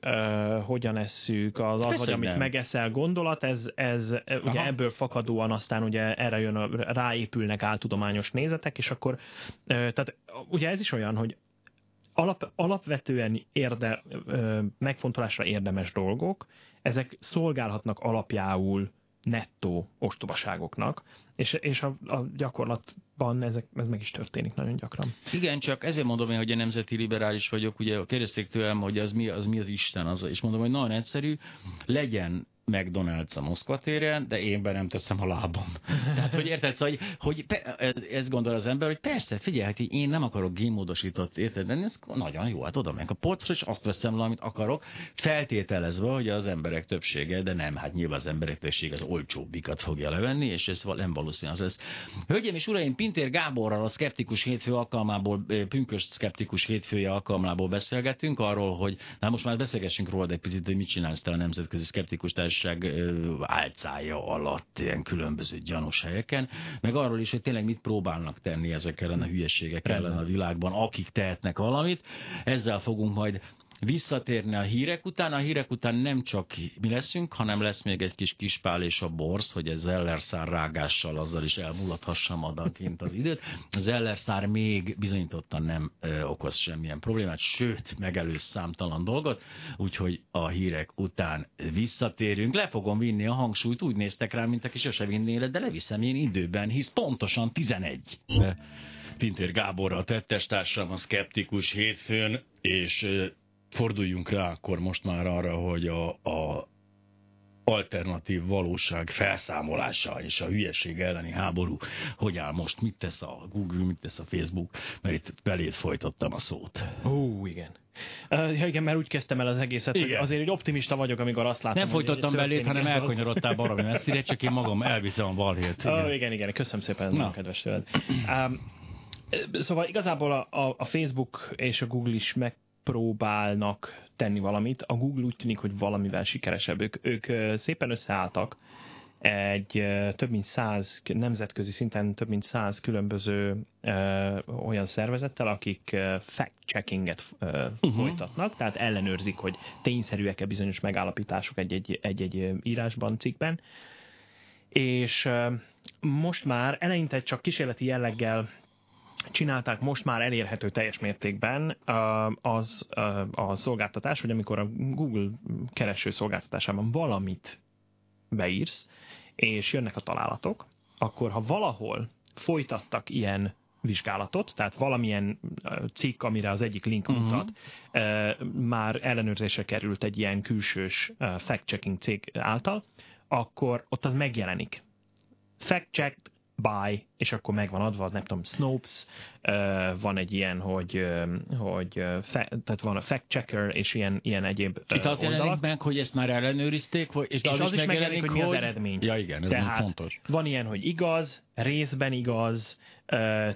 hogyan esszük, az, az Persze, vagy amit nem. megeszel gondolat, ez, ez ugye Aha. ebből fakadóan aztán ugye erre jön, a, ráépülnek áltudományos nézetek, és akkor, tehát ugye ez is olyan, hogy alap, alapvetően érde, megfontolásra érdemes dolgok, ezek szolgálhatnak alapjául nettó ostobaságoknak, és, és a, a gyakorlatban ezek, ez meg is történik nagyon gyakran. Igen, csak ezért mondom én, hogy a nemzeti liberális vagyok. Ugye kérdezték tőlem, hogy az mi az, mi az Isten, az, és mondom, hogy nagyon egyszerű, legyen McDonald's a Moszkva téren, de én be nem teszem a lábam. [laughs] Tehát, hogy érted, szóval, hogy, hogy pe, ezt gondol az ember, hogy persze, figyelj, hát én nem akarok gémódosított érted, de ez nagyon jó, hát oda megyek a polcra, és azt veszem le, amit akarok, feltételezve, hogy az emberek többsége, de nem, hát nyilván az emberek többsége az olcsóbbikat fogja levenni, és ez nem valószínű az lesz. Hölgyeim és uraim, Pintér Gáborral a Skeptikus Hétfő alkalmából, Pünkös Skeptikus Hétfője alkalmából beszélgetünk arról, hogy, na most már beszélgessünk róla egy picit, hogy mit csinálsz te a Nemzetközi Skeptikus Társaság álcája alatt, ilyen különböző gyanús helyeken, meg arról is, hogy tényleg mit próbálnak tenni ezek ellen a hülyeségek ellen a világban, akik tehetnek valamit. Ezzel fogunk majd visszatérni a hírek után. A hírek után nem csak mi leszünk, hanem lesz még egy kis kispál és a borz, hogy ez ellerszár rágással azzal is elmulathassam adanként az időt. Az ellerszár még bizonyítottan nem ö, okoz semmilyen problémát, sőt, megelőz számtalan dolgot, úgyhogy a hírek után visszatérünk. Le fogom vinni a hangsúlyt, úgy néztek rám, mint aki sose vinnél, de leviszem én időben, hisz pontosan 11. Pintér Gábor a tettestársam, a szkeptikus hétfőn, és forduljunk rá akkor most már arra, hogy a, a alternatív valóság felszámolása és a hülyeség elleni háború, hogy áll most, mit tesz a Google, mit tesz a Facebook, mert itt belét folytottam a szót. Ó, igen. Uh, igen, mert úgy kezdtem el az egészet, igen. hogy azért egy optimista vagyok, amikor azt látom, Nem hogy folytottam belét, hanem elkanyarodtál valami [laughs] messzire, csak én magam elviszem a balhét. Igen. igen, igen, köszönöm szépen, Na. kedves tőled. Um, szóval igazából a, a, a Facebook és a Google is megpróbálnak tenni valamit. A Google úgy tűnik, hogy valamivel sikeresebb. Ők, ők szépen összeálltak egy több mint száz, nemzetközi szinten több mint száz különböző ö, olyan szervezettel, akik fact-checkinget uh-huh. folytatnak, tehát ellenőrzik, hogy tényszerűek-e bizonyos megállapítások egy-egy írásban, cikkben. És ö, most már eleinte csak kísérleti jelleggel csinálták most már elérhető teljes mértékben az a szolgáltatás, hogy amikor a Google kereső szolgáltatásában valamit beírsz, és jönnek a találatok, akkor ha valahol folytattak ilyen vizsgálatot, tehát valamilyen cikk, amire az egyik link Mhm. mutat, már ellenőrzésre került egy ilyen külsős fact-checking cég által, akkor ott az megjelenik. Fact-checked by, és akkor megvan adva, nem tudom, Snopes, van egy ilyen, hogy, hogy tehát van a fact-checker, és ilyen, ilyen egyéb Itt az jelenik oldalak. meg, hogy ezt már ellenőrizték, vagy, és, És az, is megjelenik, hogy mi az eredmény. Ja igen, ez Tehát fontos. van ilyen, hogy igaz, részben igaz,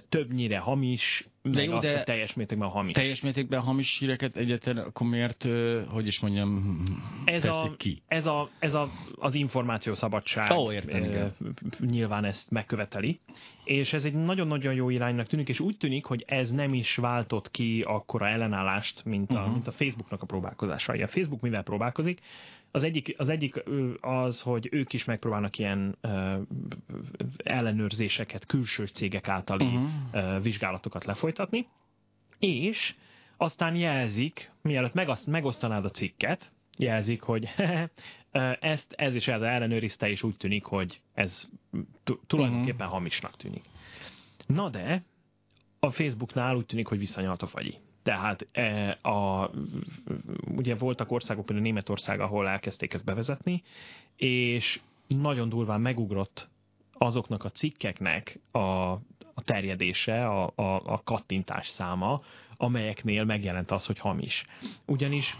többnyire hamis, meg jó, azt, de hogy teljes mértékben hamis. Teljes mértékben hamis híreket egyetlen, akkor miért, hogy is mondjam, ez teszik a, ki? Ez, a, ez a, az információszabadság Ó, értem, igen. nyilván ezt megköveteli, és ez egy nagyon-nagyon jó iránynak tűnik, és úgy tűnik, hogy ez nem is váltott ki akkora ellenállást, mint a, Mhm. mint a Facebooknak a próbálkozásai. A Facebook mivel próbálkozik? Az egyik, az egyik az, hogy ők is megpróbálnak ilyen ö, ellenőrzéseket külső cégek általi Mhm. ö, vizsgálatokat lefolytatni, és aztán jelzik, mielőtt megosztanád a cikket, jelzik, hogy [laughs] ezt ez is ellenőrizte, és úgy tűnik, hogy ez tu- tulajdonképpen hamisnak tűnik. Na de, a Facebooknál úgy tűnik, hogy visszanyalt a fagyi. Tehát e, a, ugye voltak országok, például Németország, ahol elkezdték ezt bevezetni, és nagyon durván megugrott azoknak a cikkeknek a, a terjedése, a, a, a kattintás száma, amelyeknél megjelent az, hogy hamis. Ugyanis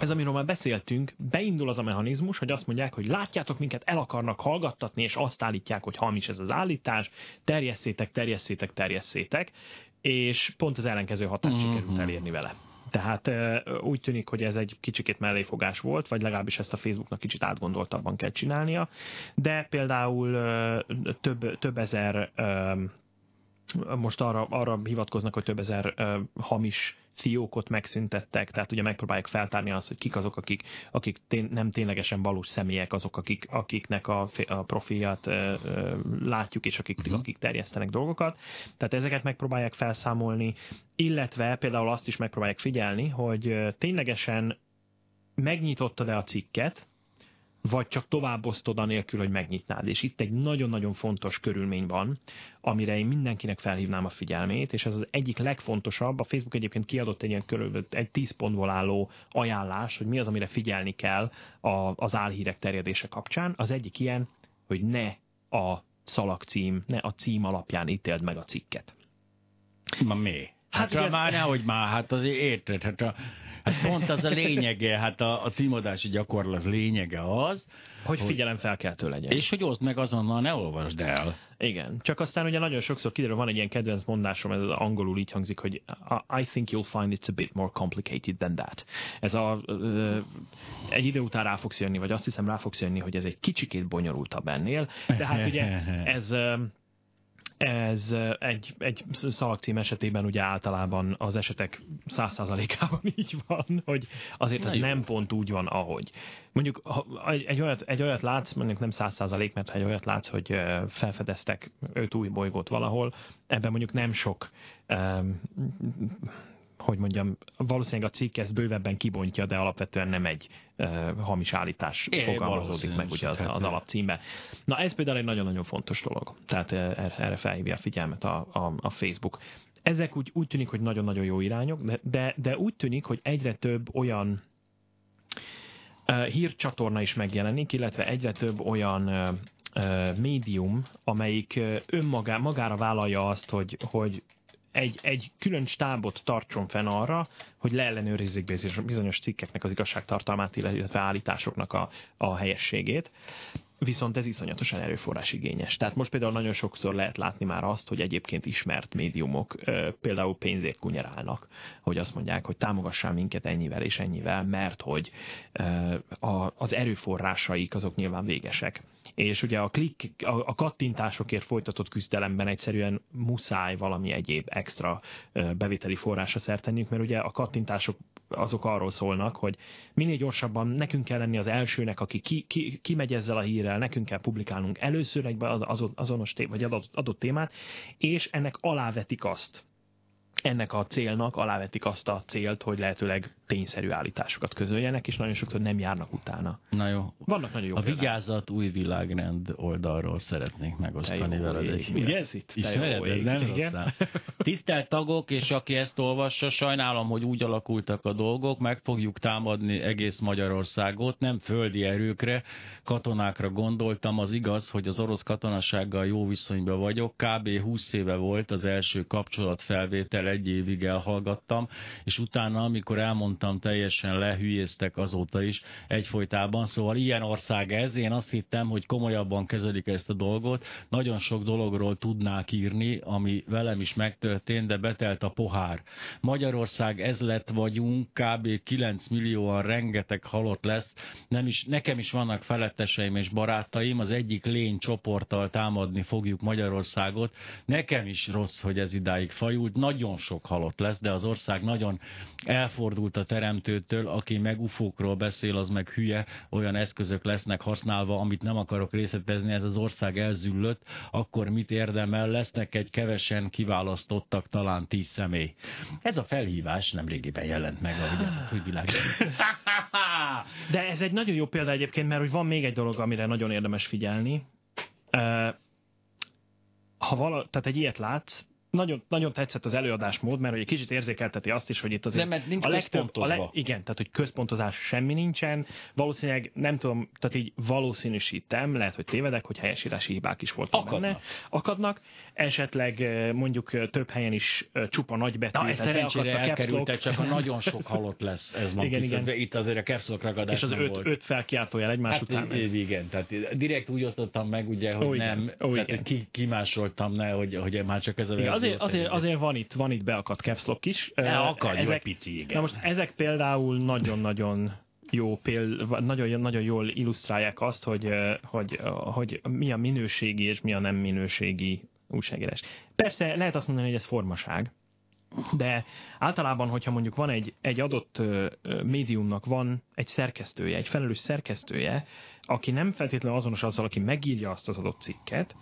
ez, amiről már beszéltünk, beindul az a mechanizmus, hogy azt mondják, hogy látjátok minket, el akarnak hallgattatni, és azt állítják, hogy hamis ez az állítás, terjesszétek, terjesszétek, terjesszétek, és pont az ellenkező hatást Mhm. sikerült elérni vele. Tehát úgy tűnik, hogy ez egy kicsikét melléfogás volt, vagy legalábbis ezt a Facebooknak kicsit átgondoltabban kell csinálnia, de például több, több ezer most arra, arra hivatkoznak, hogy több ezer ö, hamis fiókot megszüntettek, tehát ugye megpróbálják feltárni azt, hogy kik azok, akik, akik tén, nem ténylegesen valós személyek, azok, akik, akiknek a, a profilját ö, látjuk, és akik, Mhm. akik terjesztenek dolgokat. Tehát ezeket megpróbálják felszámolni, illetve például azt is megpróbálják figyelni, hogy ténylegesen megnyitottad-e a cikket, vagy csak továbbosztod anélkül, hogy megnyitnád. És itt egy nagyon-nagyon fontos körülmény van, amire én mindenkinek felhívnám a figyelmét, és ez az egyik legfontosabb. A Facebook egyébként kiadott egy ilyen körülbelül egy 10 pontból álló ajánlás, hogy mi az, amire figyelni kell a, az álhírek terjedése kapcsán. Az egyik ilyen, hogy ne a szalagcím, ne a cím alapján ítéld meg a cikket. Ma mi? Hát Hát, ugye már nehogy már, hát azért érted, hát, a, pont az a lényege, hát a, a címadási gyakorlat lényege az, Hogy figyelemfelkeltő legyen. és hogy oszd meg azonnal, ne olvasd el. Igen, csak aztán ugye nagyon sokszor kiderül, van egy ilyen kedvenc mondásom, ez az angolul így hangzik, hogy I think you'll find it's a bit more complicated than that. Ez a, egy idő után rá fogsz jönni, vagy azt hiszem rá fogsz jönni, hogy ez egy kicsikét bonyolultabb ennél, de hát ugye [laughs] ez ez egy, egy szalagcím esetében ugye általában az esetek száz százalékában [laughs] így van, hogy azért Na ez jó. nem pont úgy van, ahogy. Mondjuk ha egy, olyat, egy olyat látsz, mondjuk nem száz százalék, mert ha egy olyat látsz, hogy felfedeztek öt új bolygót valahol, ebben mondjuk nem sok um, hogy mondjam, valószínűleg a cikk ezt bővebben kibontja, de alapvetően nem egy uh, hamis állítás É, fogalmazódik meg ugye az, az alapcímbe. Na ez például egy nagyon-nagyon fontos dolog. Tehát eh, erre felhívja a figyelmet a, a, a Facebook. Ezek úgy, úgy tűnik, hogy nagyon-nagyon jó irányok, de, de, de úgy tűnik, hogy egyre több olyan uh, hírcsatorna is megjelenik, illetve egyre több olyan uh, médium, amelyik önmagá, magára vállalja azt, hogy, hogy egy, egy külön stábot tartson fenn arra, hogy leellenőrizzék bizonyos- cikkeknek az igazságtartalmát, illetve állításoknak a, a helyességét. Viszont ez iszonyatosan erőforrás igényes. Tehát most például nagyon sokszor lehet látni már azt, hogy egyébként ismert médiumok például pénzért kunyerálnak, hogy azt mondják, hogy támogassál minket ennyivel és ennyivel, mert hogy az erőforrásaik azok nyilván végesek. És ugye a, klik, a, kattintásokért folytatott küzdelemben egyszerűen muszáj valami egyéb extra bevételi forrásra szert tenniük, mert ugye a kattintások azok arról szólnak, hogy minél gyorsabban nekünk kell lenni az elsőnek, aki ki, ki, ezzel a hírrel, nekünk kell publikálnunk először egy az- azonos té- vagy adott témát, és ennek alávetik azt, ennek a célnak alávetik azt a célt, hogy lehetőleg tényszerű állításokat közöljenek, és nagyon sokszor nem járnak utána. Na jó. Vannak nagyon jó A példák. vigyázat új világrend oldalról szeretnék megosztani jó veled. egy- Ugye? Ismered, nem Igen. Tisztelt tagok, és aki ezt olvassa, sajnálom, hogy úgy alakultak a dolgok, meg fogjuk támadni egész Magyarországot, nem földi erőkre, katonákra gondoltam, az igaz, hogy az orosz katonasággal jó viszonyban vagyok, kb. 20 éve volt az első kapcsolatfelvétel egy évig elhallgattam, és utána, amikor elmondtam, teljesen lehülyéztek azóta is egyfolytában. Szóval ilyen ország ez. Én azt hittem, hogy komolyabban kezelik ezt a dolgot. Nagyon sok dologról tudnák írni, ami velem is megtörtént, de betelt a pohár. Magyarország ez lett vagyunk, kb. 9 millióan rengeteg halott lesz. Nem is, nekem is vannak feletteseim és barátaim, az egyik lény csoporttal támadni fogjuk Magyarországot. Nekem is rossz, hogy ez idáig fajult. Nagyon sok halott lesz, de az ország nagyon elfordult a teremtőtől, aki meg ufókról beszél, az meg hülye, olyan eszközök lesznek használva, amit nem akarok részletezni, ez az ország elzüllött, akkor mit érdemel, lesznek egy kevesen kiválasztottak, talán tíz személy. Ez a felhívás nem régiben jelent meg, ahogy ez a világ. [laughs] De ez egy nagyon jó példa egyébként, mert hogy van még egy dolog, amire nagyon érdemes figyelni. Ha vala, tehát egy ilyet látsz, nagyon, nagyon tetszett az előadásmód, mert hogy egy kicsit érzékelteti azt is, hogy itt azért... Nem, mert nincs a legtöbb, a leg, Igen, tehát hogy központozás semmi nincsen. Valószínűleg, nem tudom, tehát így valószínűsítem, lehet, hogy tévedek, hogy helyesírási hibák is voltak Akadnak. benne. Akadnak. Esetleg eh, mondjuk eh, több helyen is eh, csupa nagybetű. Na, ez tehát szerencsére elkerültek, csak a [laughs] nagyon sok halott lesz. Ez van Igen, igen. Itt azért a caps lock ragadás És az öt, volt. öt felkiáltójel egymás Hát, után. é- igen, tehát direkt úgy osztottam meg, ugye, hogy igen. nem, Ó, tehát ki, kimásoltam, ne, hogy, hogy már csak ez a azért, azért, azért van itt, van itt beakadt caps lock is. Ne akadj, vagy pici, igen. Na most ezek például nagyon-nagyon jó péld, nagyon, nagyon jól illusztrálják azt, hogy, hogy, hogy mi a minőségi és mi a nem minőségi újságírás. Persze lehet azt mondani, hogy ez formaság, de általában, hogyha mondjuk van egy, egy adott médiumnak van egy szerkesztője, egy felelős szerkesztője, aki nem feltétlenül azonos azzal, aki megírja azt az adott cikket,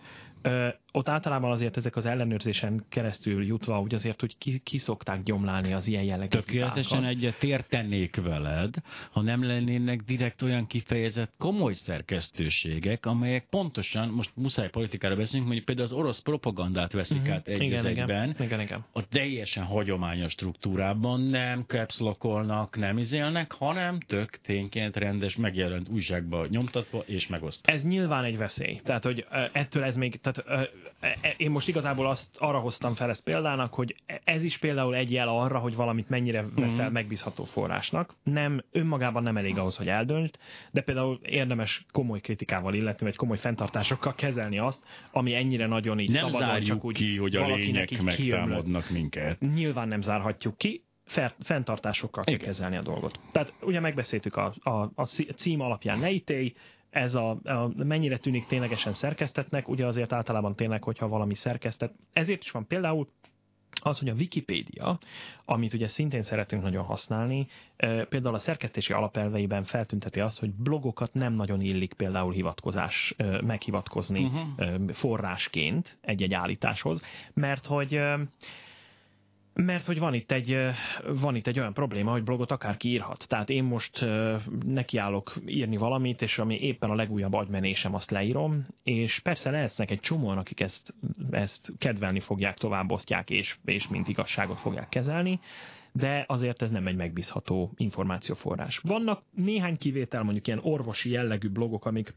ott általában azért ezek az ellenőrzésen keresztül jutva, úgy azért, hogy ki, ki szokták gyomlálni az ilyen jellegű Tökéletesen egyet értenék veled, ha nem lennének direkt olyan kifejezett komoly szerkesztőségek, amelyek pontosan, most muszáj politikára beszélünk, mondjuk például az orosz propagandát veszik Mhm. át egy igen, igen, igen, igen. a teljesen hagyományos struktúrában nem capslockolnak, nem izélnek, hanem tök tényként rendes megjelent újságba nyomtatva és megosztva. Ez nyilván egy veszély. Tehát, hogy ettől ez még, tehát ö, e- én most igazából azt arra hoztam fel ezt példának, hogy ez is például egy jel arra, hogy valamit mennyire veszel Mhm. megbízható forrásnak. Nem, önmagában nem elég ahhoz, hogy eldöntsd, de például érdemes komoly kritikával illetni, vagy komoly fenntartásokkal kezelni azt, ami ennyire nagyon így Nem szabadon zárjuk csak úgy ki, hogy a lények megtámadnak minket. Nyilván nem zárhatjuk ki, fenntartásokkal kell kezelni a dolgot. Tehát ugye megbeszéltük a, a, a cí- cím alapján ne ítélj, ez a, a, mennyire tűnik ténylegesen szerkesztetnek, ugye azért általában tényleg, hogyha valami szerkesztett. Ezért is van például az, hogy a Wikipédia, amit ugye szintén szeretünk nagyon használni, például a szerkesztési alapelveiben feltünteti azt, hogy blogokat nem nagyon illik például hivatkozás, meghivatkozni eh, forrásként egy-egy állításhoz, mert hogy mert hogy van itt, egy, van itt egy olyan probléma, hogy blogot akárki írhat. Tehát én most nekiállok írni valamit, és ami éppen a legújabb agymenésem, azt leírom, és persze lesznek egy csomóan, akik ezt, ezt kedvelni fogják, továbbosztják, és, és mint igazságot fogják kezelni, de azért ez nem egy megbízható információforrás. Vannak néhány kivétel, mondjuk ilyen orvosi jellegű blogok, amik,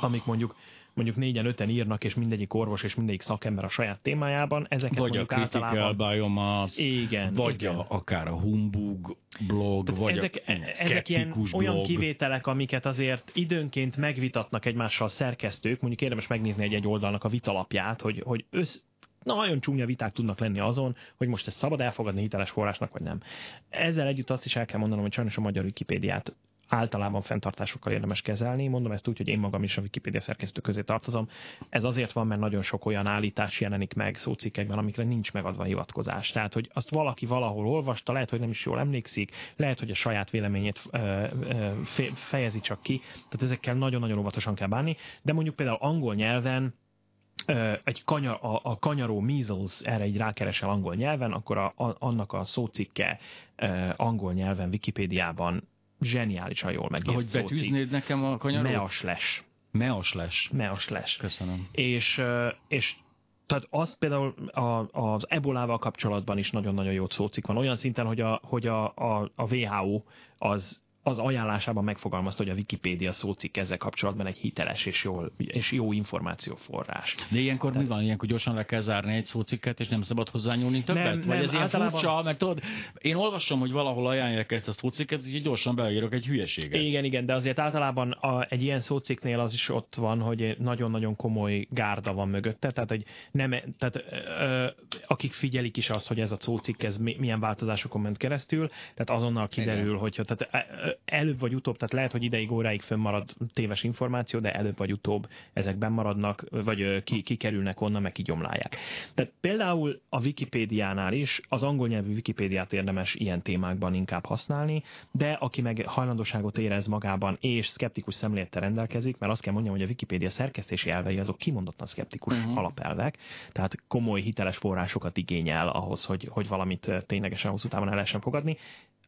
amik mondjuk mondjuk négyen, öten írnak, és mindegyik orvos és mindegyik szakember a saját témájában. Ezeket Vagy a mondjuk Critical általában... Biomass, Igen, vagy igen. A, akár a Humbug blog, vagy ezek, a ezek ilyen skeptikus olyan blog. kivételek, amiket azért időnként megvitatnak egymással szerkesztők, mondjuk érdemes megnézni egy-egy oldalnak a vitalapját, hogy, hogy össz, na, nagyon csúnya viták tudnak lenni azon, hogy most ezt szabad elfogadni hiteles forrásnak, vagy nem. Ezzel együtt azt is el kell mondanom, hogy sajnos a magyar Wikipédiát általában fenntartásokkal érdemes kezelni. Mondom ezt úgy, hogy én magam is a Wikipédia szerkesztő közé tartozom. Ez azért van, mert nagyon sok olyan állítás jelenik meg szócikkekben, amikre nincs megadva hivatkozás. Tehát, hogy azt valaki valahol olvasta, lehet, hogy nem is jól emlékszik, lehet, hogy a saját véleményét ö, ö, fe- fejezi csak ki. Tehát ezekkel nagyon-nagyon óvatosan kell bánni. De mondjuk például angol nyelven egy kanyar, a, a kanyaró measles, erre egy rákeresel angol nyelven, akkor a, a, annak a szócikke angol nyelven Wikipédiában zseniálisan jól megírt Ahogy szócikk. betűznéd nekem a kanyarót? Measles. Measles. Measles. Köszönöm. És, és tehát az például a, az ebolával kapcsolatban is nagyon-nagyon jó szócik van. Olyan szinten, hogy a, hogy a, a, a WHO az az ajánlásában megfogalmazta, hogy a Wikipédia szócikk ezzel kapcsolatban egy hiteles és, jól, és jó információforrás. De ilyenkor Tehát... mi van? Ilyenkor gyorsan le kell zárni egy szócikket, és nem szabad hozzányúlni többet? Nem, Vagy nem, ez ilyen általában... furcsa, mert tudod, én olvasom, hogy valahol ajánlják ezt a szócikket, úgyhogy gyorsan beírok egy hülyességet. Igen, igen, de azért általában a, egy ilyen szócikknél az is ott van, hogy nagyon-nagyon komoly gárda van mögötte, tehát, hogy nem, tehát ö, akik figyelik is azt, hogy ez a szócikk, ez milyen változásokon ment keresztül, tehát azonnal kiderül, igen. hogy tehát előbb vagy utóbb, tehát lehet, hogy ideig óráig fönnmarad téves információ, de előbb vagy utóbb ezek maradnak, vagy ki, kikerülnek onnan, meg kigyomlálják. Tehát például a Wikipédiánál is az angol nyelvű Wikipédiát érdemes ilyen témákban inkább használni, de aki meg hajlandóságot érez magában és szkeptikus szemlélettel rendelkezik, mert azt kell mondjam, hogy a Wikipédia szerkesztési elvei azok kimondottan szkeptikus uh-huh. alapelvek, tehát komoly hiteles forrásokat igényel ahhoz, hogy, hogy valamit ténylegesen hosszú távon el lehessen fogadni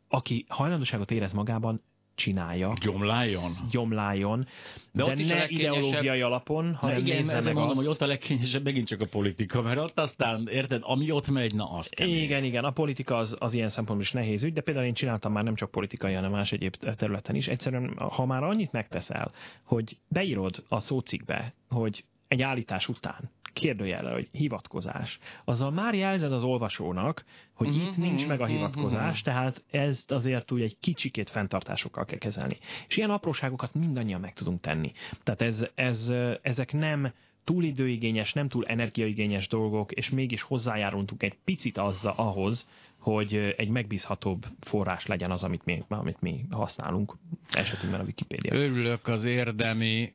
aki hajlandóságot érez magában, csinálja. Gyomláljon. Gyomláljon. De, de ne ideológiai alapon, hanem igen, nézze meg mondom, azt. hogy ott a legkényesebb megint csak a politika, mert ott aztán, érted, ami ott megy, na azt kemény. Igen, igen, a politika az, az ilyen szempontból is nehéz ügy, de például én csináltam már nem csak politikai, hanem más egyéb területen is. Egyszerűen, ha már annyit megteszel, hogy beírod a szócikbe, hogy egy állítás után kérdőjellel, hogy hivatkozás, azzal már jelzed az olvasónak, hogy uh-huh, itt nincs meg a mhm, hivatkozás, tehát ezt azért úgy egy kicsikét fenntartásokkal kell kezelni. És ilyen apróságokat mindannyian meg tudunk tenni. Tehát ez, ez, ezek nem túl időigényes, nem túl energiaigényes dolgok, és mégis hozzájárultunk egy picit azzal ahhoz, hogy egy megbízhatóbb forrás legyen az, amit mi, amit mi használunk, esetünkben a Wikipédia. Örülök az érdemi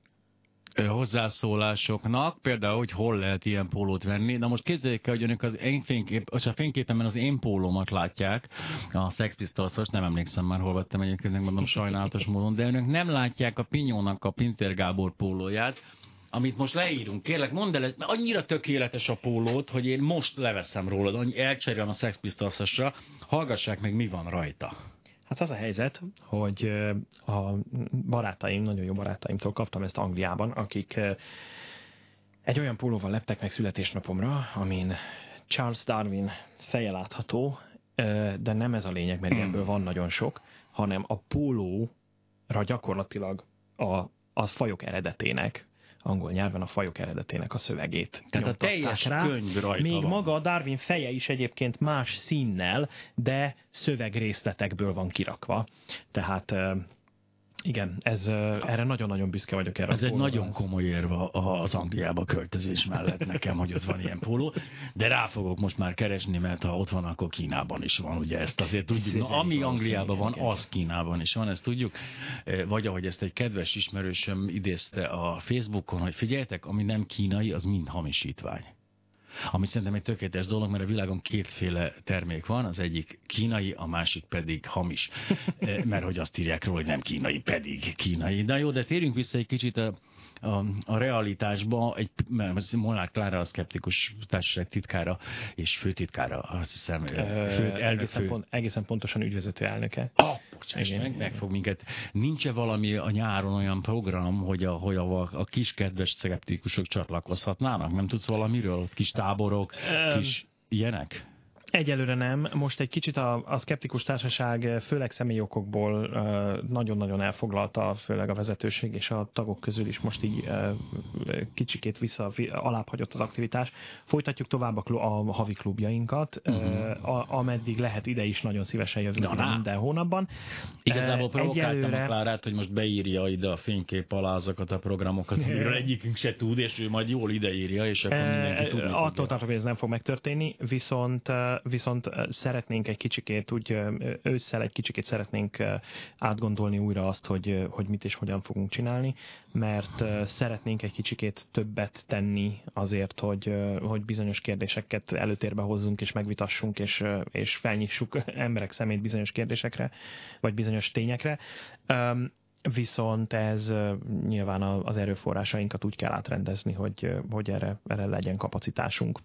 hozzászólásoknak, például, hogy hol lehet ilyen pólót venni. Na most képzeljék el, hogy önök az én fénykép, az a fényképemen az én pólómat látják, a Sex pistols nem emlékszem már, hol vettem egyébként, mondom sajnálatos módon, de önök nem látják a Pinyónak a Pinter Gábor pólóját, amit most leírunk. Kérlek, mondd el, mert annyira tökéletes a pólót, hogy én most leveszem rólad, elcserélem a Sex pistols hallgassák meg, mi van rajta. Hát az a helyzet, hogy a barátaim, nagyon jó barátaimtól kaptam ezt Angliában, akik egy olyan pólóval leptek meg születésnapomra, amin Charles Darwin feje látható, de nem ez a lényeg, mert hmm. ebből van nagyon sok, hanem a pólóra gyakorlatilag a, a fajok eredetének angol nyelven a fajok eredetének a szövegét. Tehát a teljes rá. könyv rajta Még van. maga a Darwin feje is egyébként más színnel, de szövegrészletekből van kirakva. Tehát igen, ez, erre nagyon-nagyon büszke vagyok erre. Ez egy nagyon ez. komoly érve az Angliába költözés mellett nekem, hogy ott van ilyen póló, de rá fogok most már keresni, mert ha ott van, akkor Kínában is van, ugye ezt azért tudjuk. Na, ami Angliában van, az Kínában is van, ezt tudjuk. Vagy ahogy ezt egy kedves ismerősöm idézte a Facebookon, hogy figyeljetek, ami nem kínai, az mind hamisítvány. Ami szerintem egy tökéletes dolog, mert a világon kétféle termék van, az egyik kínai, a másik pedig hamis. [laughs] Eh, mert hogy azt írják róla, hogy nem kínai, pedig kínai. De jó, de térjünk vissza egy kicsit a, a, a realitásba, egy, mert Molnár Klára a szkeptikus társaság titkára és főtitkára, azt hiszem, fő, egészen, pont, egészen pontosan ügyvezető elnöke. Oh, bocsáss meg, meg fog minket. Nincs-e valami a nyáron olyan program, hogy a, hogy a, a kis kedves szkeptikusok csatlakozhatnának? Nem tudsz valamiről? Kis táborok, kis ilyenek? Egyelőre nem. Most egy kicsit a, a szkeptikus társaság főleg személyi okokból nagyon-nagyon elfoglalta, főleg a vezetőség és a tagok közül is most így kicsikét vissza alább hagyott az aktivitás. Folytatjuk tovább a, a havi klubjainkat, uh-huh. a, ameddig lehet ide is nagyon szívesen jövünk ide minden hónapban. Igazából provokáltam Egyelőre... a Klárát, hogy most beírja ide a fénykép alá azokat a programokat, amiről [laughs] egyikünk se tud, és ő majd jól ideírja, és akkor mindenki tudni Attól tartok, hogy ez nem fog megtörténni, viszont viszont szeretnénk egy kicsikét, úgy ősszel egy kicsikét szeretnénk átgondolni újra azt, hogy, hogy mit és hogyan fogunk csinálni, mert szeretnénk egy kicsikét többet tenni azért, hogy, hogy bizonyos kérdéseket előtérbe hozzunk és megvitassunk, és, és felnyissuk [laughs] emberek szemét bizonyos kérdésekre, vagy bizonyos tényekre. Viszont ez nyilván az erőforrásainkat úgy kell átrendezni, hogy, hogy erre, erre legyen kapacitásunk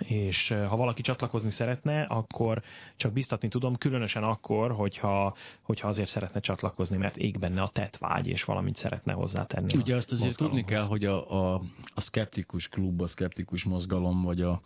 és ha valaki csatlakozni szeretne, akkor csak biztatni tudom, különösen akkor, hogyha, hogyha azért szeretne csatlakozni, mert ég benne a tetvágy, és valamit szeretne hozzátenni. Ugye azt azért tudni kell, hogy a, a, a szkeptikus klub, a szkeptikus mozgalom, vagy a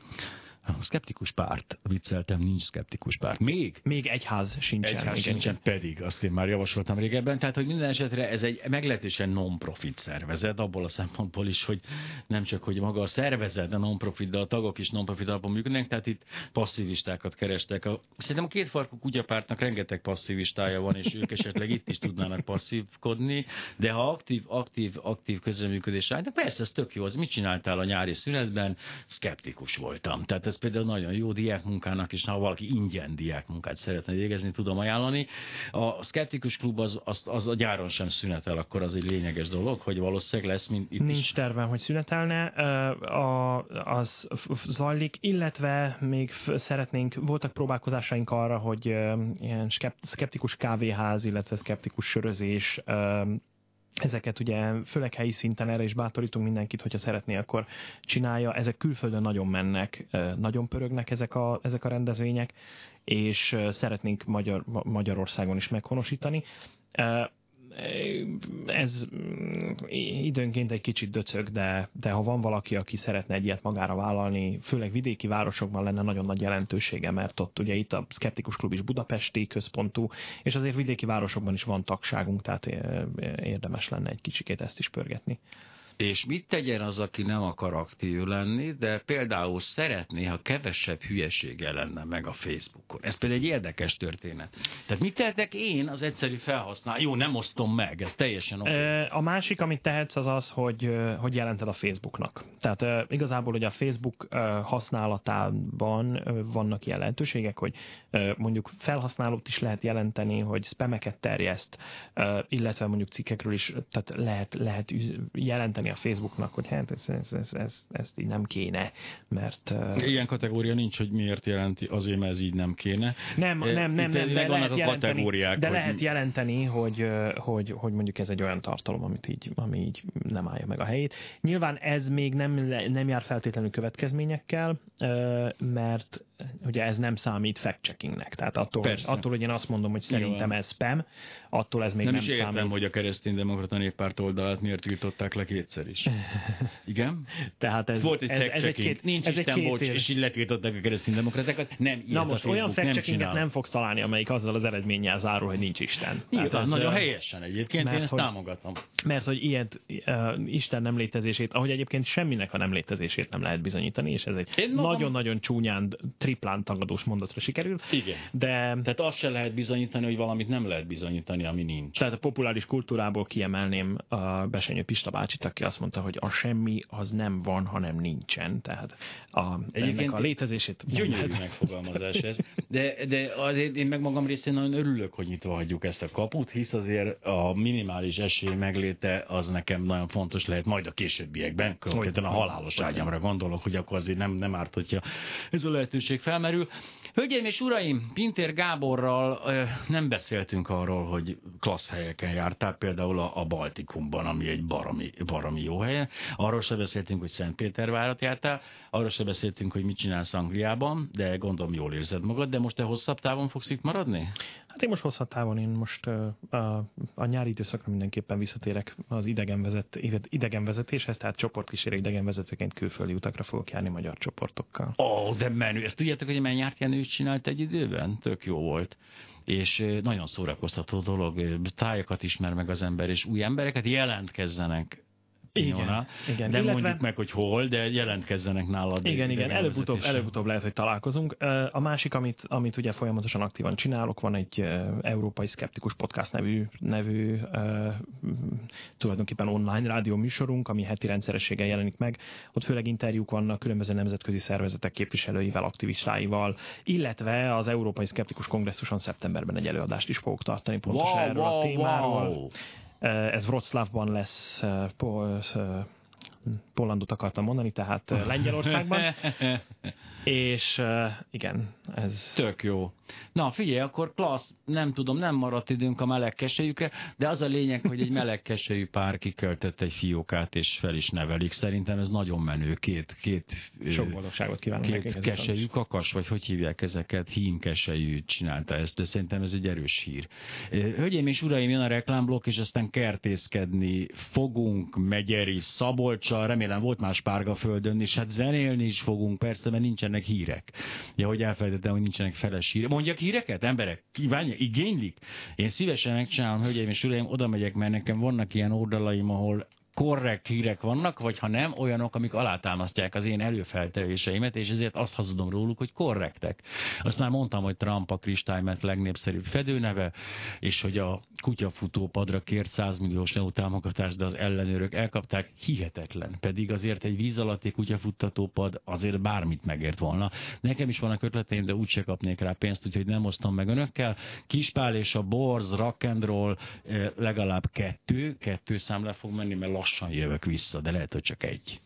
A szkeptikus párt, vicceltem, nincs szkeptikus párt. Még? Még egyház sincsen. Egyház igen. sincsen, pedig azt én már javasoltam régebben. Tehát, hogy minden esetre ez egy meglehetősen non-profit szervezet, abból a szempontból is, hogy nem csak, hogy maga a szervezet a non-profit, de a tagok is non-profit alapon működnek, tehát itt passzivistákat kerestek. A, szerintem a két farkú kutyapártnak rengeteg passzivistája van, és ők esetleg itt is tudnának passzívkodni, de ha aktív, aktív, aktív közreműködés állnak, persze ez tök jó, az mit csináltál a nyári szünetben? Szkeptikus voltam. Tehát ez például nagyon jó diákmunkának, és ha valaki ingyen diákmunkát szeretne végezni, tudom ajánlani. A szkeptikus klub az, az, az a gyáron sem szünetel, akkor az egy lényeges dolog, hogy valószínűleg lesz, mint itt Nincs is. tervem, hogy szünetelne, a, az zajlik, illetve még szeretnénk, voltak próbálkozásaink arra, hogy ilyen skep- szkeptikus kávéház, illetve szkeptikus sörözés, ezeket ugye főleg helyi szinten erre is bátorítunk mindenkit, hogyha szeretné, akkor csinálja. Ezek külföldön nagyon mennek, nagyon pörögnek ezek a, ezek a rendezvények, és szeretnénk Magyar, Ma- Magyarországon is meghonosítani. Ez időnként egy kicsit döcög, de, de ha van valaki, aki szeretne egy ilyet magára vállalni, főleg vidéki városokban lenne nagyon nagy jelentősége, mert ott ugye itt a Skeptikus Klub is budapesti központú, és azért vidéki városokban is van tagságunk, tehát eh, érdemes lenne egy kicsikét ezt is pörgetni. És mit tegyen az, aki nem akar aktív lenni, de például szeretné, ha kevesebb hülyesége lenne meg a Facebookon. Ez például egy érdekes történet. Tehát mit tehetek én az egyszerű felhasználó? Jó, nem osztom meg, ez teljesen oké. Ö, A másik, amit tehetsz, az az, hogy, hogy jelented a Facebooknak. Tehát igazából, hogy a Facebook használatában vannak ilyen lehetőségek, hogy mondjuk felhasználót is lehet jelenteni, hogy spameket terjeszt, illetve mondjuk cikkekről is tehát lehet, lehet üz- jelenteni a Facebooknak, hogy hát ez, ez, ez, ez, ezt így nem kéne, mert... Ilyen kategória nincs, hogy miért jelenti, azért, mert ez így nem kéne. nem, Eh, nem, nem, itt nem, de lehet a jelenteni, de hogy- lehet jelenteni, hogy, hogy, hogy mondjuk ez egy olyan tartalom, amit így, ami így nem állja meg a helyét. Nyilván ez még nem, nem jár feltétlenül következményekkel, mert ugye ez nem számít fact-checkingnek. Tehát attól, Persze. attól, hogy én azt mondom, hogy szerintem ez spam, attól ez még Nem, nem, is értem, számít. hogy a kereszténydemokrata néppárt oldalát miért tiltották le kétszer is. [laughs] Igen? Tehát ez, Volt egy ez, ez egy két, Nincs ez egy Isten két bocs, ér- és így letiltották a kereszténydemokratákat. Nem, Na most Facebook olyan nem fact csinál. nem fogsz találni, amelyik azzal az eredménnyel zárul, hogy nincs Isten. Nyilván, ez, nagyon helyesen egyébként, mert én ezt hogy- támogatom. Mert hogy ilyet, uh, Isten nem létezését, ahogy egyébként semminek a nem létezését nem lehet bizonyítani, és ez egy nagyon-nagyon csúnyán, triplán tagadós mondatra sikerül, Igen. de Tehát azt se lehet bizonyítani, hogy valamit nem lehet bizonyítani, ami nincs. tehát a populáris kultúrából kiemelném a Besenyő Pista bácsit, aki azt mondta, hogy a semmi az nem van, hanem nincsen. Tehát a, ennek a létezését Gyönyörű megfogalmazás ez. De, de azért én meg magam részén nagyon örülök, hogy nyitva hagyjuk ezt a kaput, hisz azért a minimális esély megléte az nekem nagyon fontos lehet majd a későbbiekben, konkrétan a halálos ágyamra gondolok, hogy akkor azért nem, nem árt, hogyha ez a lehetőség felmerül. Hölgyeim és uraim, Pintér Gáborral nem beszéltünk arról, hogy klassz helyeken jártál, például a, Baltikumban, ami egy baromi, baromi jó hely. Arról sem beszéltünk, hogy Szentpétervárat jártál, arról sem beszéltünk, hogy mit csinálsz Angliában, de gondolom jól érzed magad, de most te hosszabb távon fogsz itt maradni? Hát én most hosszabb távon, én most a, a nyári időszakra mindenképpen visszatérek az idegenvezet, idegenvezetéshez, tehát csoportkísérő idegenvezetőként külföldi utakra fogok járni magyar csoportokkal. Ó, oh, de menő. Ezt tudjátok, hogy menj Járkjánő is csinált egy időben? Tök jó volt. És nagyon szórakoztató dolog. Tájakat ismer meg az ember, és új embereket jelentkezzenek. Pinyónál. igen. Nem Illetve- mondjuk meg, hogy hol, de jelentkezzenek nálad. Igen, igen, előbb-utóbb, előbb-utóbb lehet, hogy találkozunk. A másik, amit, amit ugye folyamatosan aktívan csinálok, van egy Európai Skeptikus Podcast nevű, nevű tulajdonképpen online rádió műsorunk, ami heti rendszerességgel jelenik meg. Ott főleg interjúk vannak különböző nemzetközi szervezetek képviselőivel, aktivistáival, illetve az Európai Skeptikus Kongresszuson szeptemberben egy előadást is fogok tartani pontosan wow, erről wow, a témáról. Wow. Ez Wroclawban lesz, eh, po, eh, Pollandot akartam mondani, tehát eh, Lengyelországban. [laughs] És eh, igen, ez Tök jó. Na figyelj, akkor klassz, nem tudom, nem maradt időnk a meleg keselyükre, de az a lényeg, hogy egy meleg keselyű pár kiköltött egy fiókát, és fel is nevelik. Szerintem ez nagyon menő. Két, két, Sok boldogságot kívánok két keselyű kakas, vagy hogy hívják ezeket, hím keselyű csinálta ezt, de szerintem ez egy erős hír. Hölgyeim és uraim, jön a reklámblokk, és aztán kertészkedni fogunk, Megyeri, Szabolcsal, remélem volt más párgaföldön, és hát zenélni is fogunk, persze, mert nincsenek hírek. Ja, hogy elfelejtettem, hogy nincsenek feles hírek. Mondjak híreket, emberek? Kívánja, igénylik? Én szívesen megcsinálom, hölgyeim és uraim, oda megyek, mert nekem vannak ilyen oldalaim, ahol korrekt hírek vannak, vagy ha nem, olyanok, amik alátámasztják az én előfeltevéseimet, és ezért azt hazudom róluk, hogy korrektek. Azt már mondtam, hogy Trump a kristálymet legnépszerűbb fedőneve, és hogy a kutyafutó padra kért 100 milliós EU támogatást, de az ellenőrök elkapták, hihetetlen. Pedig azért egy víz alatti kutyafuttató pad azért bármit megért volna. Nekem is vannak ötleteim, de úgyse kapnék rá pénzt, úgyhogy nem osztom meg önökkel. Kispál és a Borz, Rock and Roll legalább kettő, kettő szám le fog menni, mert lassan jövök vissza, de lehet, hogy csak egy.